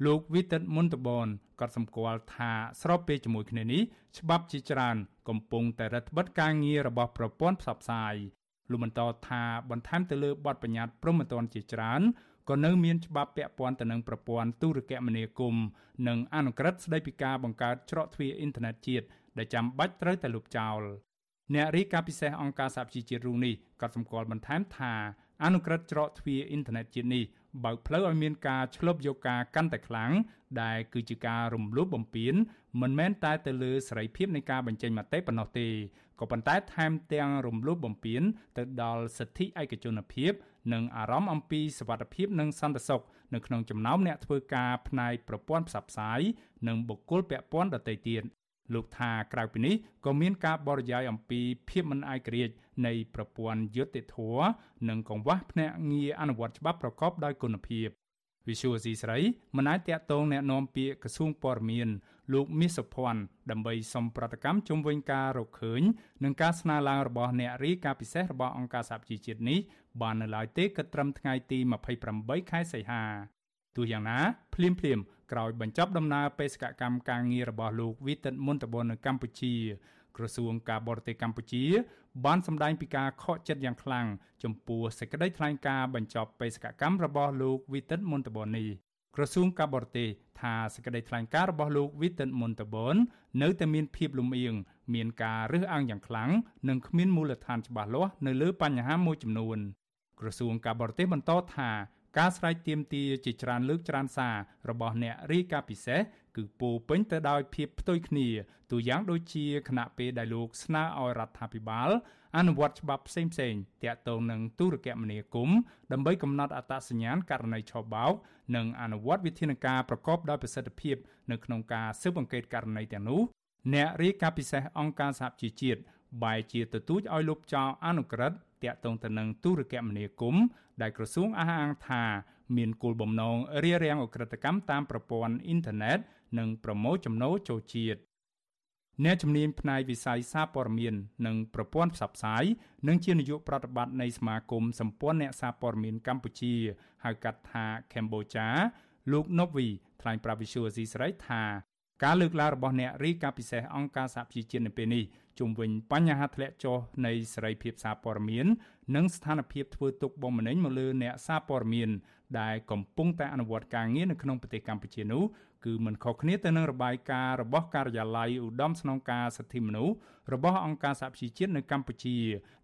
លោក Witten Montalban ក៏សម្គាល់ថាស្របពេលជាមួយគ្នានេះច្បាប់ជាច្រើន កំពុងតែរដ្ឋបិទការងាររបស់ប្រព័ន្ធផ្សព្វផ្សាយលោកបន្តថាបន្ថែមទៅលើបទបញ្ញត្តិប្រមទ័នជាច្រើន ក៏នៅមានច្បាប់ពាក់ព័ន្ធទៅនឹងប្រព័ន្ធទូរគមនាគមន៍និងអនុក្រឹត្យស្តីពីការបង្កើតច្រកទ្វារអ៊ីនធឺណិតជាតិដែលចាំបាច់ត្រូវតែលុបចោលអ្នករាយការណ៍ពិសេសអង្គការសហជីវជាតិរូនេះក៏សម្គាល់បន្ថែមថាអនុក្រឹត្យច្រកទ្វារអ៊ីនធឺណិតជាតិនេះបើកផ្លូវឲ្យមានការឆ្លប់យកការកាន់តែខ្លាំងដែលគឺជាការរំលោភបំពានមិនមែនតែទៅលើសេរីភាពនៃការបញ្ចេញមតិប៉ុណ្ណោះទេក៏ប៉ុន្តែថែមទាំងរំលោភបំពានទៅដល់សិទ្ធិឯកជនភាព និងអារម្មណ៍អំពីសវត្ថភាពនិងសន្តិសុខនៅក្នុងចំណោមអ្នកធ្វើការផ្នែកប្រព័ន្ធផ្សព្វផ្សាយនិងបុគ្គលពាក់ព័ន្ធដទៃទៀតលោកថាក្រៅពីនេះក៏មានការបរិយាយអំពីភាពមិនឯករាជ្យនៃប្រព័ន្ធយុត្តិធម៌និងកង្វះភ្នាក់ងារអនុវត្តច្បាប់ប្រកបដោយគុណភាពវិសុវស៊ីស្រីមិនអាចតាក់ទងแนะនាំពាក្យក្រសួងព័ត៌មានលោកមាសសុភ័ណ្ឌដើម្បីសុំប្រតិកម្មជុំវិញការរកឃើញនិងការស្នើឡើងរបស់អ្នករាយការណ៍ពិសេសរបស់អង្គការសហជីវជាតិនេះ បាននៅឡើយទេគិតត្រឹមថ្ងៃទី28ខែសីហាទោះយ៉ាងណាភ្លាមភ្លាមក្រោយបញ្ចប់ដំណើរបេសកកម្មការងាររបស់លោកវីតិតមុនតបននៅកម្ពុជាក្រសួងការបរទេសកម្ពុជា បានសម្ដែងពីការខកចិត្តយ៉ាងខ្លាំងចំពោះសេចក្តីថ្លែងការណ៍បញ្ចប់បេសកកម្មរបស់លោកវីតិតមុនតបននេះក្រសួងការបរទេសថាសេចក្តីថ្លែងការណ៍របស់លោក Witten Montalban នៅតែមានភាពលំអៀងមានការរើសអើងយ៉ាងខ្លាំងនិងគ្មានមូលដ្ឋានច្បាស់លាស់នៅលើបញ្ហាមួយចំនួន ក្រសួងការបរទេសបន្តថាការស្រែកទាមទារជាច្រើនលើកច្រើនសាររបស់អ្នករាយការណ៍ពិសេសគឺពោពេញទៅដោយភាពផ្ទុយគ្នាទូយ៉ាងដូចជាគណៈពេលដែលលោកស្នើឲ្យរដ្ឋាភិបាល អនុវត្តច្បាប់ផ្សេងៗទាក់ទងនឹងទូរគមនាគមន៍ដើម្បីកំណត់អត្តសញ្ញាណករណីឆបោកនិងអនុវត្តវិធានការប្រកបដោយប្រសិទ្ធភាពនៅក្នុងការស៊ើបអង្កេតករណីទាំងនោះអ្នករាយការណ៍ពិសេសអង្គការសហជីវជាតិបែជាទទូចឲ្យលុបចោលអនុក្រឹត្យ តាក់ទងទៅនឹងទូរគមនាគមន៍ដែលក្រសួងអះអាងថាមានគោលបំណងរារាំងអ ுக ្រិតកម្មតាមប្រព័ន្ធអ៊ីនធឺណិតនិងប្រមូលចំណូលចូលជាតិអ្នកជំនាញផ្នែកវិស័យសារព័ត៌មាននិងប្រព័ន្ធផ្សព្វផ្សាយនិងជានាយកប្រតិបត្តិនៃសមាគមសម្ព័ន្ធអ្នកសារព័ត៌មានកម្ពុជាហៅកាត់ថា Cambodia លោក Novi ថ្លែងប្រាប់វិសុយអស៊ីសេរីថាការលើកឡើងរបស់អ្នករីកាពិសេសអង្គការសហប្រជាជាតិនៅពេលនេះ ជុំវិញបញ្ហាធ្លាក់ចុះនៃសេរីភាពសារព័ត៌មាន និងស្ថានភាពធ្វើទុកបុកម្នេញមកលើអ្នកសារព័ត៌មានដែលកំពុងតែអនុវត្តការងារនៅក្នុងប្រទេសកម្ពុជានោះគឺមិនខុសគ្នាទៅនឹងរបាយការណ៍របស់ការិយាល័យឧត្តមស្នងការសិទ្ធិមនុស្សរបស់អង្គការសហប្រជាជាតិនៅកម្ពុជា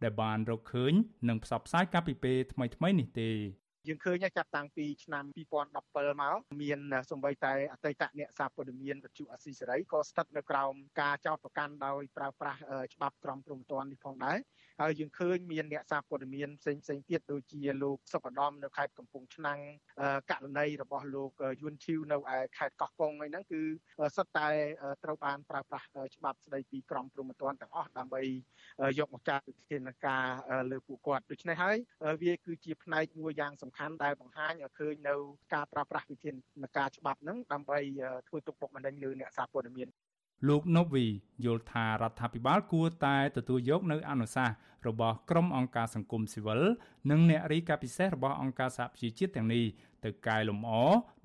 ដែលបានរកឃើញនិងផ្សព្វផ្សាយកាលពីពេលថ្មីៗនេះទេ យើងឃើញចាប់តាំងពីឆ្នាំ2017មកមានសម្បីតែអតីតអ្នកសារព័ត៌មានវិទ្យុអស៊ីសេរីក៏ស្ថិតនៅក្រោមការចោទប្រកាន់ដោយប្រើប្រាស់ច្បាប់ក្រមព្រំប្រទាននេះផងដែរហើយយើងឃើញមានអ្នកសារព័ត៌មានផ្សេងផ្សេងទៀតដូចជាលោកសុកឧត្តមនៅខេត្តកំពង់ឆ្នាំងករណីរបស់លោកយួនឈីវនៅឯខេត្តកោះកុងហ្នឹងគឺសុទ្ធតែត្រូវបានប្រើប្រាស់ច្បាប់ស្តីពីក្រមព្រំប្រទានទាំងអស់ដើម្បីយកមកចាត់វិធានការលើពួកគាត់ដូច្នេះហើយវាគឺជាផ្នែកមួយយ៉ាងសំខាន់ដែលបង្ហាញឲ្យឃើញនៅការប្រើប្រាស់វិធានការច្បាប់ហ្នឹងដើម្បីធ្វើទុកបុកម្នេញលើអ្នកសារព័ត៌មានលោកណូវីយល់ថារដ្ឋាភិបាលគួរតែទទួលយកនៅអនុសាសន៍របស់ក្រុមអង្គការសង្គមស៊ីវិលនិងអ្នករាយការណ៍ពិសេសរបស់អង្គការសហប្រជាជាតិទាំងនេះទៅកែលម្អ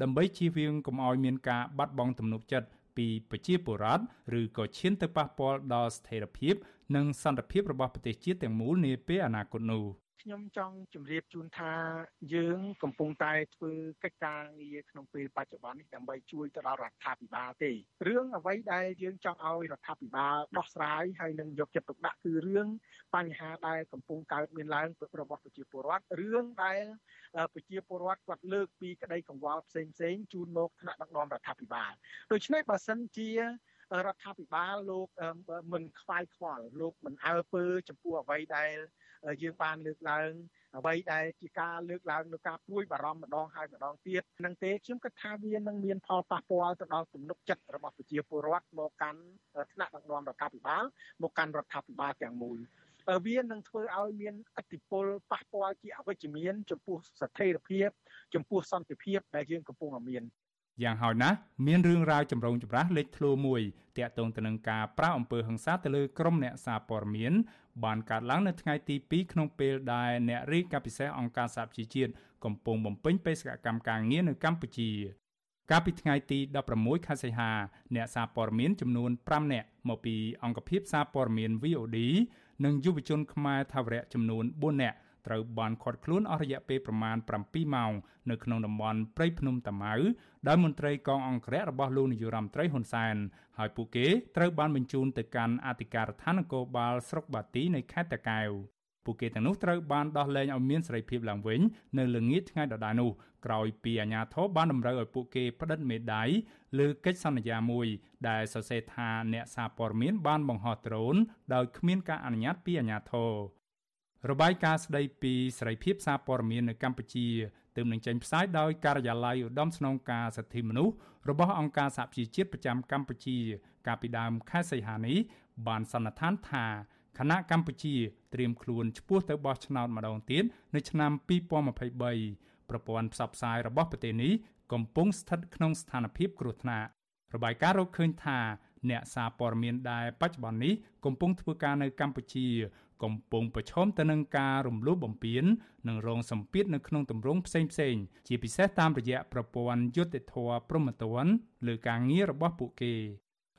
ដើម្បីជៀសវាងកុំឲ្យមានការបាត់បង់ទំនុកចិត្តពីប្រជាពលរដ្ឋឬក៏ឈានទៅប៉ះពាល់ដល់ស្ថិរភាពនិងសន្តិភាពរបស់ប្រទេសជាតិទាំងមូលនាពេលអនាគតនោះ ខ្ញុំចង់ជម្រាបជូនថាយើង កំពុងតែធ្វើកិច្ចការងារក្នុងពេលបច្ចុប្បន្ននេះដើម្បីជួយទៅដល់រដ្ឋាភិបាលទេរឿងអ្វីដែលយើងចង់ឲ្យរដ្ឋាភិបាលដោះស្រាយហើយនឹងយកចិត្តទុកដាក់គឺរឿងបញ្ហាដែលកំពុងកើតមានឡើងរបស់ប្រជាពលរដ្ឋរឿងដែលប្រជាពលរដ្ឋគាត់លើកពីក្តីកង្វល់ផ្សេងផ្សេងជូនមកថ្នាក់ដឹកនាំរដ្ឋាភិបាលដូច្នេះបើសិនជារដ្ឋាភិបាលលោកមិនខ្វាយខ្វល់លោកមិនអើពើចំពោះអ្វីដែល យើងបានលើកឡើងអ្វីដែលជាការលើកឡើងនៅការព្រួយបារម្ភម្ដងហើយម្ដងទៀតនឹងទេខ្ញុំគិតថាវានឹងមានផលប៉ះពាល់ទៅដល់ទំនុកចិត្តរបស់ប្រជាពលរដ្ឋមកកាន់ថ្នាក់ដឹកនាំរដ្ឋាភិបាលមកកាន់រដ្ឋាភិបាលទាំងមូលវានឹងធ្វើឲ្យមានអតិពលប៉ះពាល់ជាអវិជ្ជមានចំពោះស្ថិរភាពចំពោះសន្តិភាពដែលយើងកំពុងមាន យ៉ាងហោចណាស់មានរឿងរ៉ាវចម្រូងចម្រាសលេចធ្លោមួយតាក់ទងទៅនឹងការប្រាអំពើហិង្សាទៅលើក្រុមអ្នកសារព័ត៌មានបានកើតឡើងនៅថ្ងៃទី2ក្នុងពេលដែលអ្នករាយការណ៍ពិសេសអង្គការសហប្រជាជាតិកំពុងបំពេញបេសកកម្មការងារនៅកម្ពុជាកាលពីថ្ងៃទី16ខែសីហាអ្នកសារព័ត៌មានចំនួន5នាក់មកពីអង្គភាពសារព័ត៌មាន VOD និងយុវជនខ្មែរថាវរៈចំនួន4នាក់ ត្រូវបានឃាត់ខ្លួនអស់រយៈពេលប្រមាណ7ម៉ោងនៅក្នុងតំបន់ព្រៃភ្នំតាម៉ៅដោយមន្ត្រីកងអង្គរៈរបស់លោកនាយរដ្ឋមន្ត្រីហ៊ុនសែនហើយពួកគេត្រូវបានបញ្ជូនទៅកាន់អធិការដ្ឋាននគរបាលស្រុកបាទីនៃខេត្តតាកែវពួកគេទាំងនោះត្រូវបានដោះលែងឲ្យមានសេរីភាពឡើងវិញនៅល្ងាចថ្ងៃដដែលនោះក្រោយពីអាជ្ញាធរបានតម្រូវឲ្យពួកគេផ្តិតមេដាយលើកិច្ចសន្យាមួយ ដែលសរសេរថាអ្នកសារព័ត៌មានបានបង្ហោះដ្រូនដោយគ្មានការអនុញ្ញាតពីអាជ្ញាធរ របាយការណ៍ស្ដីពីសេរីភាពសារព័ត៌មាននៅកម្ពុជាទើបនឹងចេញផ្សាយដោយការិយាល័យឧត្តមស្នងការសិទ្ធិមនុស្សរបស់អង្គការសហប្រជាជាតិប្រចាំកម្ពុជា កាលពីដើមខែសីហានេះបានសន្និដ្ឋានថាគណៈកម្ពុជាត្រៀមខ្លួនឈ្មោះទៅបោះឆ្នោតម្ដងទៀតនៅឆ្នាំ2023ប្រព័ន្ធផ្សព្វផ្សាយរបស់ប្រទេសនេះកំពុងស្ថិតក្នុងស្ថានភាពគ្រោះថ្នាក់របាយការណ៍រកឃើញថាអ្នកសារព័ត៌មានដែលបច្ចុប្បន្ននេះកំពុងធ្វើការនៅកម្ពុជាកំពុងប្រឈមទៅនឹងការរំលោភបំពាននិងរងសម្ពាធនៅក្នុងទម្រង់ផ្សេងផ្សេងជាពិសេសតាមរយៈប្រព័ន្ធយុត្តិធម៌ព្រហ្មទណ្ឌលើការងាររបស់ពួកគេ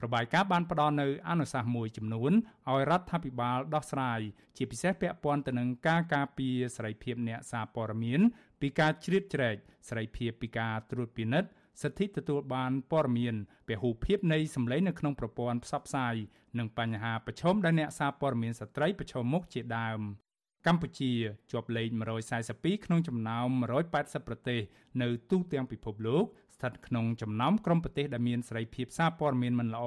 របាយការណ៍បានផ្ដល់នៅអនុសាសន៍មួយចំនួនឲ្យរដ្ឋាភិបាលដោះស្រាយជាពិសេសពាក់ព័ន្ធទៅនឹងការការពារសេរីភាពអ្នកសារព័ត៌មានពីការជ្រៀតជ្រែកសេរីភាពពីការត្រួតពិនិត្យ សិទ្ធិទទួលបានព័ត៌មានពហុភាពនៃសម្លេងនៅក្នុងប្រព័ន្ធផ្សព្វផ្សាយនិងបញ្ហាប្រឈមដែលអ្នកសារព័ត៌មានស្ត្រីប្រឈមមុខជាដើមកម្ពុជាជាប់លេខ142ក្នុងចំណោម180ប្រទេសនៅទូទាំងពិភពលោកស្ថិតក្នុងចំណោមក្រុមប្រទេសដែលមានសេរីភាពសារព័ត៌មានមិនល្អ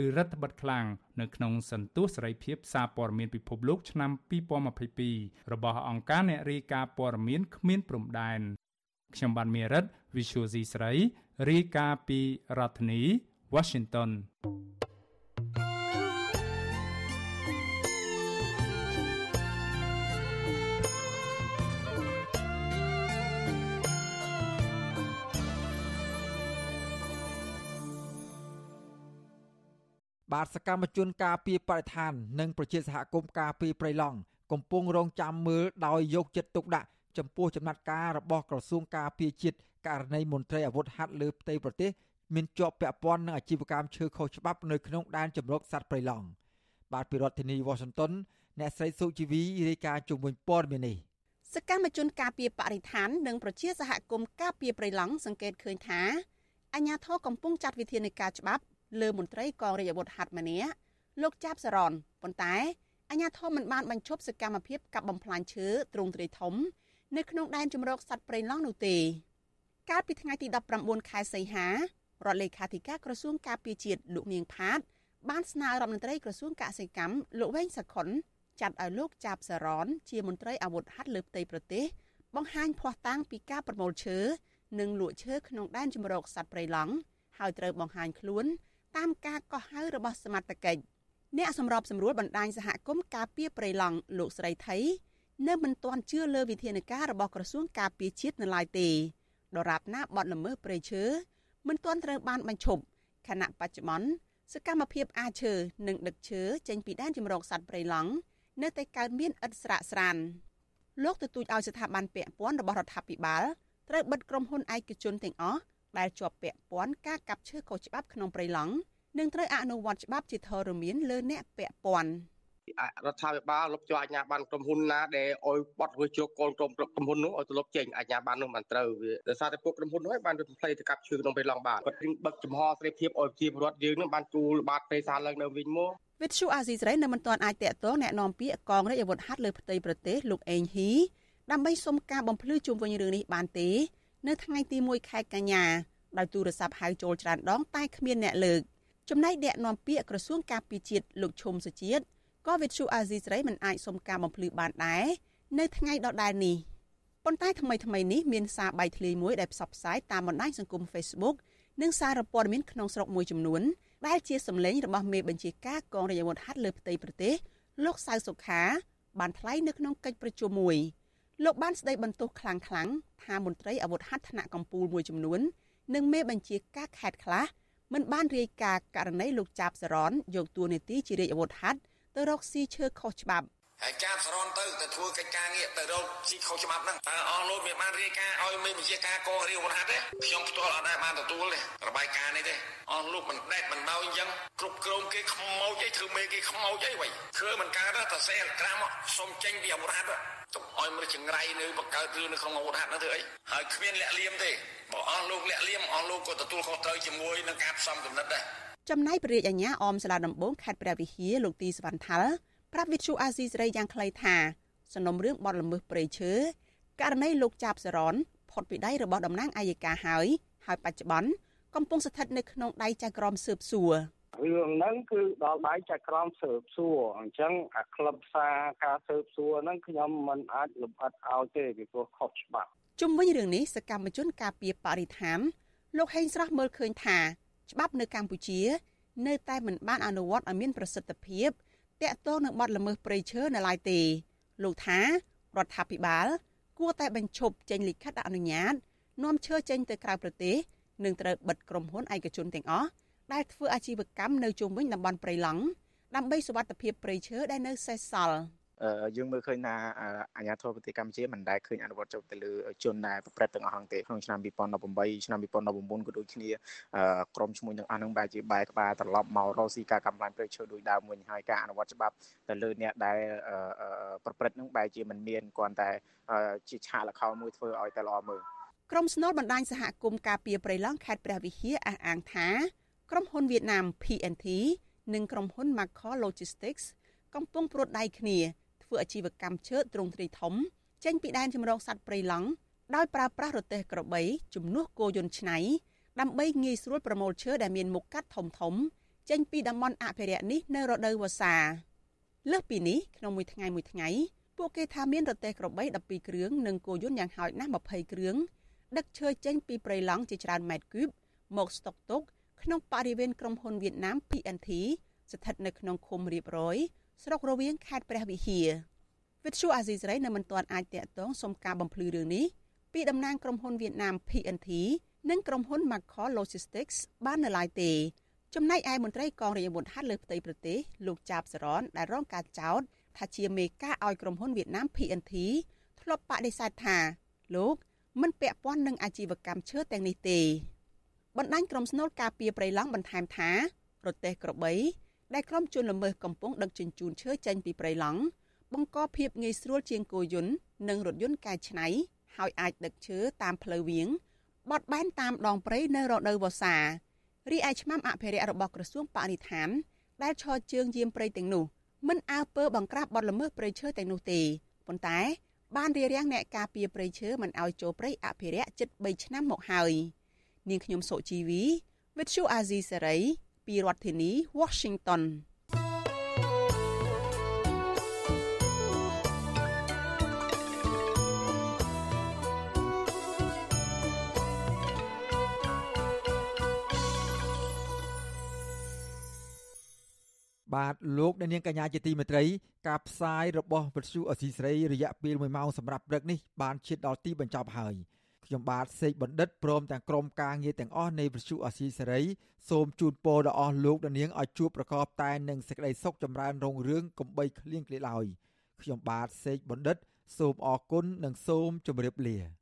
ឬរដ្ឋបិទខ្លាំងនៅក្នុងសន្ទុះសេរីភាពសារព័ត៌មានពិភពលោកឆ្នាំ2022របស់អង្គការអ្នករាយការណ៍ព័ត៌មានគ្មានព្រំដែន ខ្ញុំបានមេរិត Visual C ស្រីរាយការណ៍ពីរដ្ឋធានី Washington បាទសកម្មជនការពីបរិស្ថាន និងប្រជាសហគមន៍ការពីប្រៃឡង់កំពុងរងចាំមើលដោយយកចិត្តទុកដាក់ ចំពោះចំណាត់ការរបស់ក្រសួងការពារជាតិករណីមន្ត្រីអាវុធហត្ថលើផ្ទៃប្រទេសមានជាប់ពាក់ព័ន្ធនឹងអាជីវកម្មឈើខុសច្បាប់នៅក្នុងដែនជម្រកសត្វព្រៃឡង់បាទពីរដ្ឋធានី Washington អ្នកស្រីសុជីវីរាយការណ៍ជុំវិញព័ត៌មាននេះសកម្មជនការពារបរិស្ថាននិងប្រជាសហគមន៍ការពារព្រៃឡង់សង្កេតឃើញថាអាញាធរកំពុងចាត់វិធានការច្បាប់លើមន្ត្រីកងរាជអាវុធហត្ថម្នាក់លោកចាប់សរនប៉ុន្តែអាញាធរមិនបានបញ្ឈប់សកម្មភាពកាប់បំផ្លាញឈើទ្រង់ទ្រាយធំ នៅក្នុងដែនជម្រកសត្វព្រៃឡង់នោះទេកាលពីថ្ងៃទី19ខែសីហារដ្ឋលេខាធិការក្រសួងការពារជាតិលោកនាងផាត បានស្នើរដ្ឋមន្ត្រីក្រសួងកសិកម្មលោកវែងសខុនចាត់ឲ្យលោកចាប់សរនជាមន្ត្រីអាវុធហត្ថលើផ្ទៃប្រទេសបង្ហាញភ័ស្តុតាងពីការប្រមូលឈើនិងលក់ឈើក្នុងដែនជម្រកសត្វព្រៃឡង់ហើយត្រូវបង្ហាញខ្លួនតាមការកោះហៅរបស់សមត្ថកិច្ចអ្នកសម្របសម្រួលបណ្ដាញសហគមន៍ការពារព្រៃឡង់លោកស្រីថៃ នៅមិនទាន់ជឿលើវិធានការរបស់ក្រសួងការពារជាតិនៅឡើយទេដរាបណាបទល្មើសព្រៃឈើមិនទាន់ត្រូវបានបញ្ឈប់ខណៈបច្ចុប្បន្នសកម្មភាពអាឈើនិងដឹកឈើចេញពីដែនជំរកសត្វព្រៃឡង់នៅតែកើតមានឥតស្រាកស្រានលោកទទូចឲ្យស្ថាប័នពាក់ព័ន្ធរបស់រដ្ឋាភិបាលត្រូវបិទក្រុមហ៊ុនឯកជនទាំងអស់ដែលជាប់ពាក់ព័ន្ធការកាប់ឈើខុសច្បាប់ក្នុងព្រៃឡង់និងត្រូវអនុវត្តច្បាប់ជាធរមានលើអ្នកពាក់ព័ន្ធ រដ្ឋាភិបាលលុបចោលអាជ្ញាប័ណ្ណក្រុមហ៊ុនណាដែលឲ្យបត់រួចជោគកូនក្រុមក្រុមហ៊ុននោះឲ្យទៅលុបចេញអាជ្ញាប័ណ្ណនោះមិនត្រូវវាដោយសារតែពួកក្រុមហ៊ុននោះបានរត់ផ្លេទៅកាប់ឈើក្នុងពេលឡងបាទគាត់បឹកចំហសេរីភាពឲ្យប្រជាពលរដ្ឋយើងនឹងបានទូលបាតពេលសាឡើងនៅវិញមកវិទ្យុអាស៊ីសេរីនៅមិនទាន់អាចតាក់ទងแนะនាំពាក្យកងរាជអាវុធហត្ថលើផ្ទៃប្រទេសលោកអេងហ៊ីដើម្បីសុំការបំភ្លឺជុំវិញរឿងនេះបានទេ នៅថ្ងៃទី1ខែកញ្ញាដោយទូរស័ព្ទហៅចូលច្រើនដងតែគ្មានអ្នកលើកចំណែកអ្នកនាំពាក្យក្រសួងការពារជាតិលោកឈុំសុជាតិ ក៏វិទ្យុអាស៊ីសេរីមិនអាចសុំការបំភ្លឺបានដែរនៅថ្ងៃដដែលនេះប៉ុន្តែថ្មីថ្មីនេះមានសារបែកធ្លាយមួយដែលផ្សព្វផ្សាយតាមបណ្ដាញសង្គម Facebook និងសារព័ត៌មានក្នុងស្រុកមួយចំនួនដែលជាសម្លេងរបស់មេបញ្ជាការកងរាជអាវុធហត្ថលើផ្ទៃប្រទេសលោកសៅសុខាបានថ្លែងនៅក្នុងកិច្ចប្រជុំមួយលោកបានស្ដីបន្ទោសខ្លាំងៗថាមន្ត្រីអាវុធហត្ថថ្នាក់កម្ពុជាមួយចំនួននិងមេបញ្ជាការខេត្តខ្លះមិនបានរាយការណ៍ករណីលោកចាប់សរនយកតួនាទីជារាជអាវុធហត្ថ ទៅរកស៊ីឈើខុសច្បាប់ហើយចាប់សរនទៅទៅធ្វើកិច្ចការងារទៅរកស៊ីខុសច្បាប់ហ្នឹងតើអស់លោកមានបានរាយការណ៍ឲ្យមេបញ្ជាការកងរាជអាវុធហត្ថទេខ្ញុំផ្ទាល់អត់ដែរបានទទួលទេរបាយការណ៍នេះទេអស់លោកមិនដេតមិនដោយអញ្ចឹងគ្រប់គ្រងគេខ្មោចអីធ្វើមេគេខ្មោចអីវ៉ៃធ្វើមិនកើតតែសេអេក្រាមសុំចេញពីអាវុធហត្ថទុកឲ្យមនុស្សចង្រៃនៅបង្កើតរឿងនៅក្នុងអាវុធហត្ថនោះធ្វើអីហើយគ្មានលាក់លៀមទេបើអស់លោកលាក់លៀមអស់លោកក៏ទទួលខុសត្រូវជាមួយនឹងការផ្សំគំនិតដែរ ចំណែកព្រះរាជអាជ្ញាអមសាលាដំបងខេត្តព្រះវិហារលោកទីសវណ្ណថាល់ប្រាប់វិទ្យុអាស៊ីសេរីយ៉ាងខ្លីថាសំណុំរឿងបទល្មើសព្រៃឈើករណីលោកចាប់សរនផុតពីដៃរបស់តំណាងអัยការហើយហើយបច្ចុប្បន្នកំពុងស្ថិតនៅក្នុងដៃចៅក្រមស៊ើបសួររឿងហ្នឹងគឺដល់ដៃចៅក្រមស៊ើបសួរអញ្ចឹងអាក្លឹបសារការស៊ើបសួរហ្នឹងខ្ញុំមិនអាចលំអិតឲ្យទេពីព្រោះខុសច្បាប់ជុំវិញរឿងនេះសកម្មជនការពារបរិស្ថានលោកហេងស្រស់មើលឃើញថា ច្បាប់នៅកម្ពុជា នៅតែមិនបានអនុវត្តឲ្យមានប្រសិទ្ធភាពតាក់ទងនឹងបទល្មើសព្រៃឈើនៅឡើយទេលោកថារដ្ឋាភិបាល គួរតែបញ្ឈប់ចេញលិខិតអនុញ្ញាតនាំឈើចេញទៅក្រៅប្រទេសនិងត្រូវបិទក្រុមហ៊ុនឯកជនទាំងអស់ដែលធ្វើអាជីវកម្មនៅជុំវិញតំបន់ព្រៃឡង់ដើម្បីសុវត្ថិភាពព្រៃឈើដែលនៅសេសសល់។ យើងមើលឃើញថាអាជ្ញាធរប្រទេសកម្ពុជាមិនដែលឃើញអនុវត្តចូលទៅលើជនដែលប្រព្រឹត្តទាំងអស់ហ្នឹងទេក្នុងឆ្នាំ2018ឆ្នាំ2019ក៏ដូចគ្នាក្រមឈ្មោះទាំងអស់ហ្នឹងបែរជាបែរក្បាលត្រឡប់មករកស៊ីការកម្លាំងព្រៃឈើដោយដើមវិញហើយការអនុវត្តច្បាប់ទៅលើអ្នកដែលប្រព្រឹត្តហ្នឹងបែរជាមិនមានគ្រាន់តែជាឆាកលខោមួយធ្វើឲ្យតែល្អមើលក្រុមស្នូលបណ្ដាញសហគមន៍ការពារព្រៃឡង់ខេត្តព្រះវិហារអះអាងថាក្រុមហ៊ុនវៀតណាម PNT និងក្រុមហ៊ុន Macor Logistics កំពុងព្រួតដៃគ្នា ធ្វើអាជីវកម្មឈើទ្រង់ទ្រីធំ ចេញពីដែនជំរកសត្វព្រៃឡង់ដោយប្រើប្រាស់រទេះក្របីជំនួសគោយន្តឆ្នៃដើម្បីងាយស្រួលប្រមូលឈើដែលមានមុខកាត់ធំធំ ចេញពីតំបន់អភិរក្សនេះនៅរដូវវស្សាលើសពីនេះក្នុងមួយថ្ងៃមួយថ្ងៃពួកគេថាមានរទេះក្របី12គ្រឿងនិងគោយន្តយ៉ាងហោចណាស់20គ្រឿងដឹកឈើចេញពីព្រៃឡង់ជាច្រើនម៉ែត្រគូបមកស្តុកទុកក្នុងបរិវេណក្រុមហ៊ុនវៀតណាម PNT ស្ថិតនៅក្នុងឃុំរៀបរយ ស្រុករវៀងខេត្តព្រះវិហារវិទ្យុអាស៊ីសេរីនៅមិនទាន់អាចតាក់ទងសុំការបំភ្លឺរឿងនេះពីតំណាងក្រុមហ៊ុនវៀតណាម PNT និងក្រុមហ៊ុន Macor Logistics បាននៅឡើយទេចំណែកឯមន្ត្រីកងរាជអាវុធហត្ថលើផ្ទៃប្រទេសលោកចាបសរនដែលរងការចោទថាជាមេការឲ្យក្រុមហ៊ុនវៀតណាម PNT ធ្លាប់បដិសេធថាលោកមិនពាក់ព័ន្ធនឹងអាជីវកម្មឈើទាំងនេះទេបណ្ដាញក្រុមស្នូលការពារព្រៃឡង់បន្ថែមថាប្រទេសក្របី ដែលក្រុមជនល្មើសកំពុងដឹកជញ្ជូនឈើចេញពីព្រៃឡង់បង្កភាពងាយស្រួលជាងគោយន្តនិងរថយន្តកែច្នៃហើយអាចដឹកឈើតាមផ្លូវវាងបត់បែនតាមដងព្រៃនៅរដូវវស្សារីឯឆ្មាំអភិរក្សរបស់ក្រសួងបរិស្ថានដែលឈរជើងយាមព្រៃទាំងនោះមិនអើពើបង្ក្រាបបទល្មើសព្រៃឈើទាំងនោះទេប៉ុន្តែ បានរារាំងអ្នកការពារព្រៃឈើមិនឲ្យចូលព្រៃអភិរក្សជិត3ឆ្នាំមកហើយនាងខ្ញុំសុជីវី With you Azizi Saray ពីរដ្ឋធានី Washington បាទលោកអ្នកនាងកញ្ញាជាទីមេត្រីការផ្សាយរបស់វិទ្យុអសីស្រីរយៈពេល1ម៉ោងសម្រាប់ព្រឹកនេះបានឈានដល់ទីបញ្ចប់ហើយ ខ្ញុំបាទសេកបណ្ឌិតព្រមទាំងក្រុមការងារទាំងអស់នៃវិទ្យុអសីសេរីសូមជូនពរដល់អស់លោកអ្នកនាងឲ្យជួបប្រកបតែនឹងសេចក្តីសុខចម្រើនរុងរឿងកំបីគ្លៀងគ្លាឡើយខ្ញុំបាទសេកបណ្ឌិត សូមអរគុណនិងសូមជម្រាបលា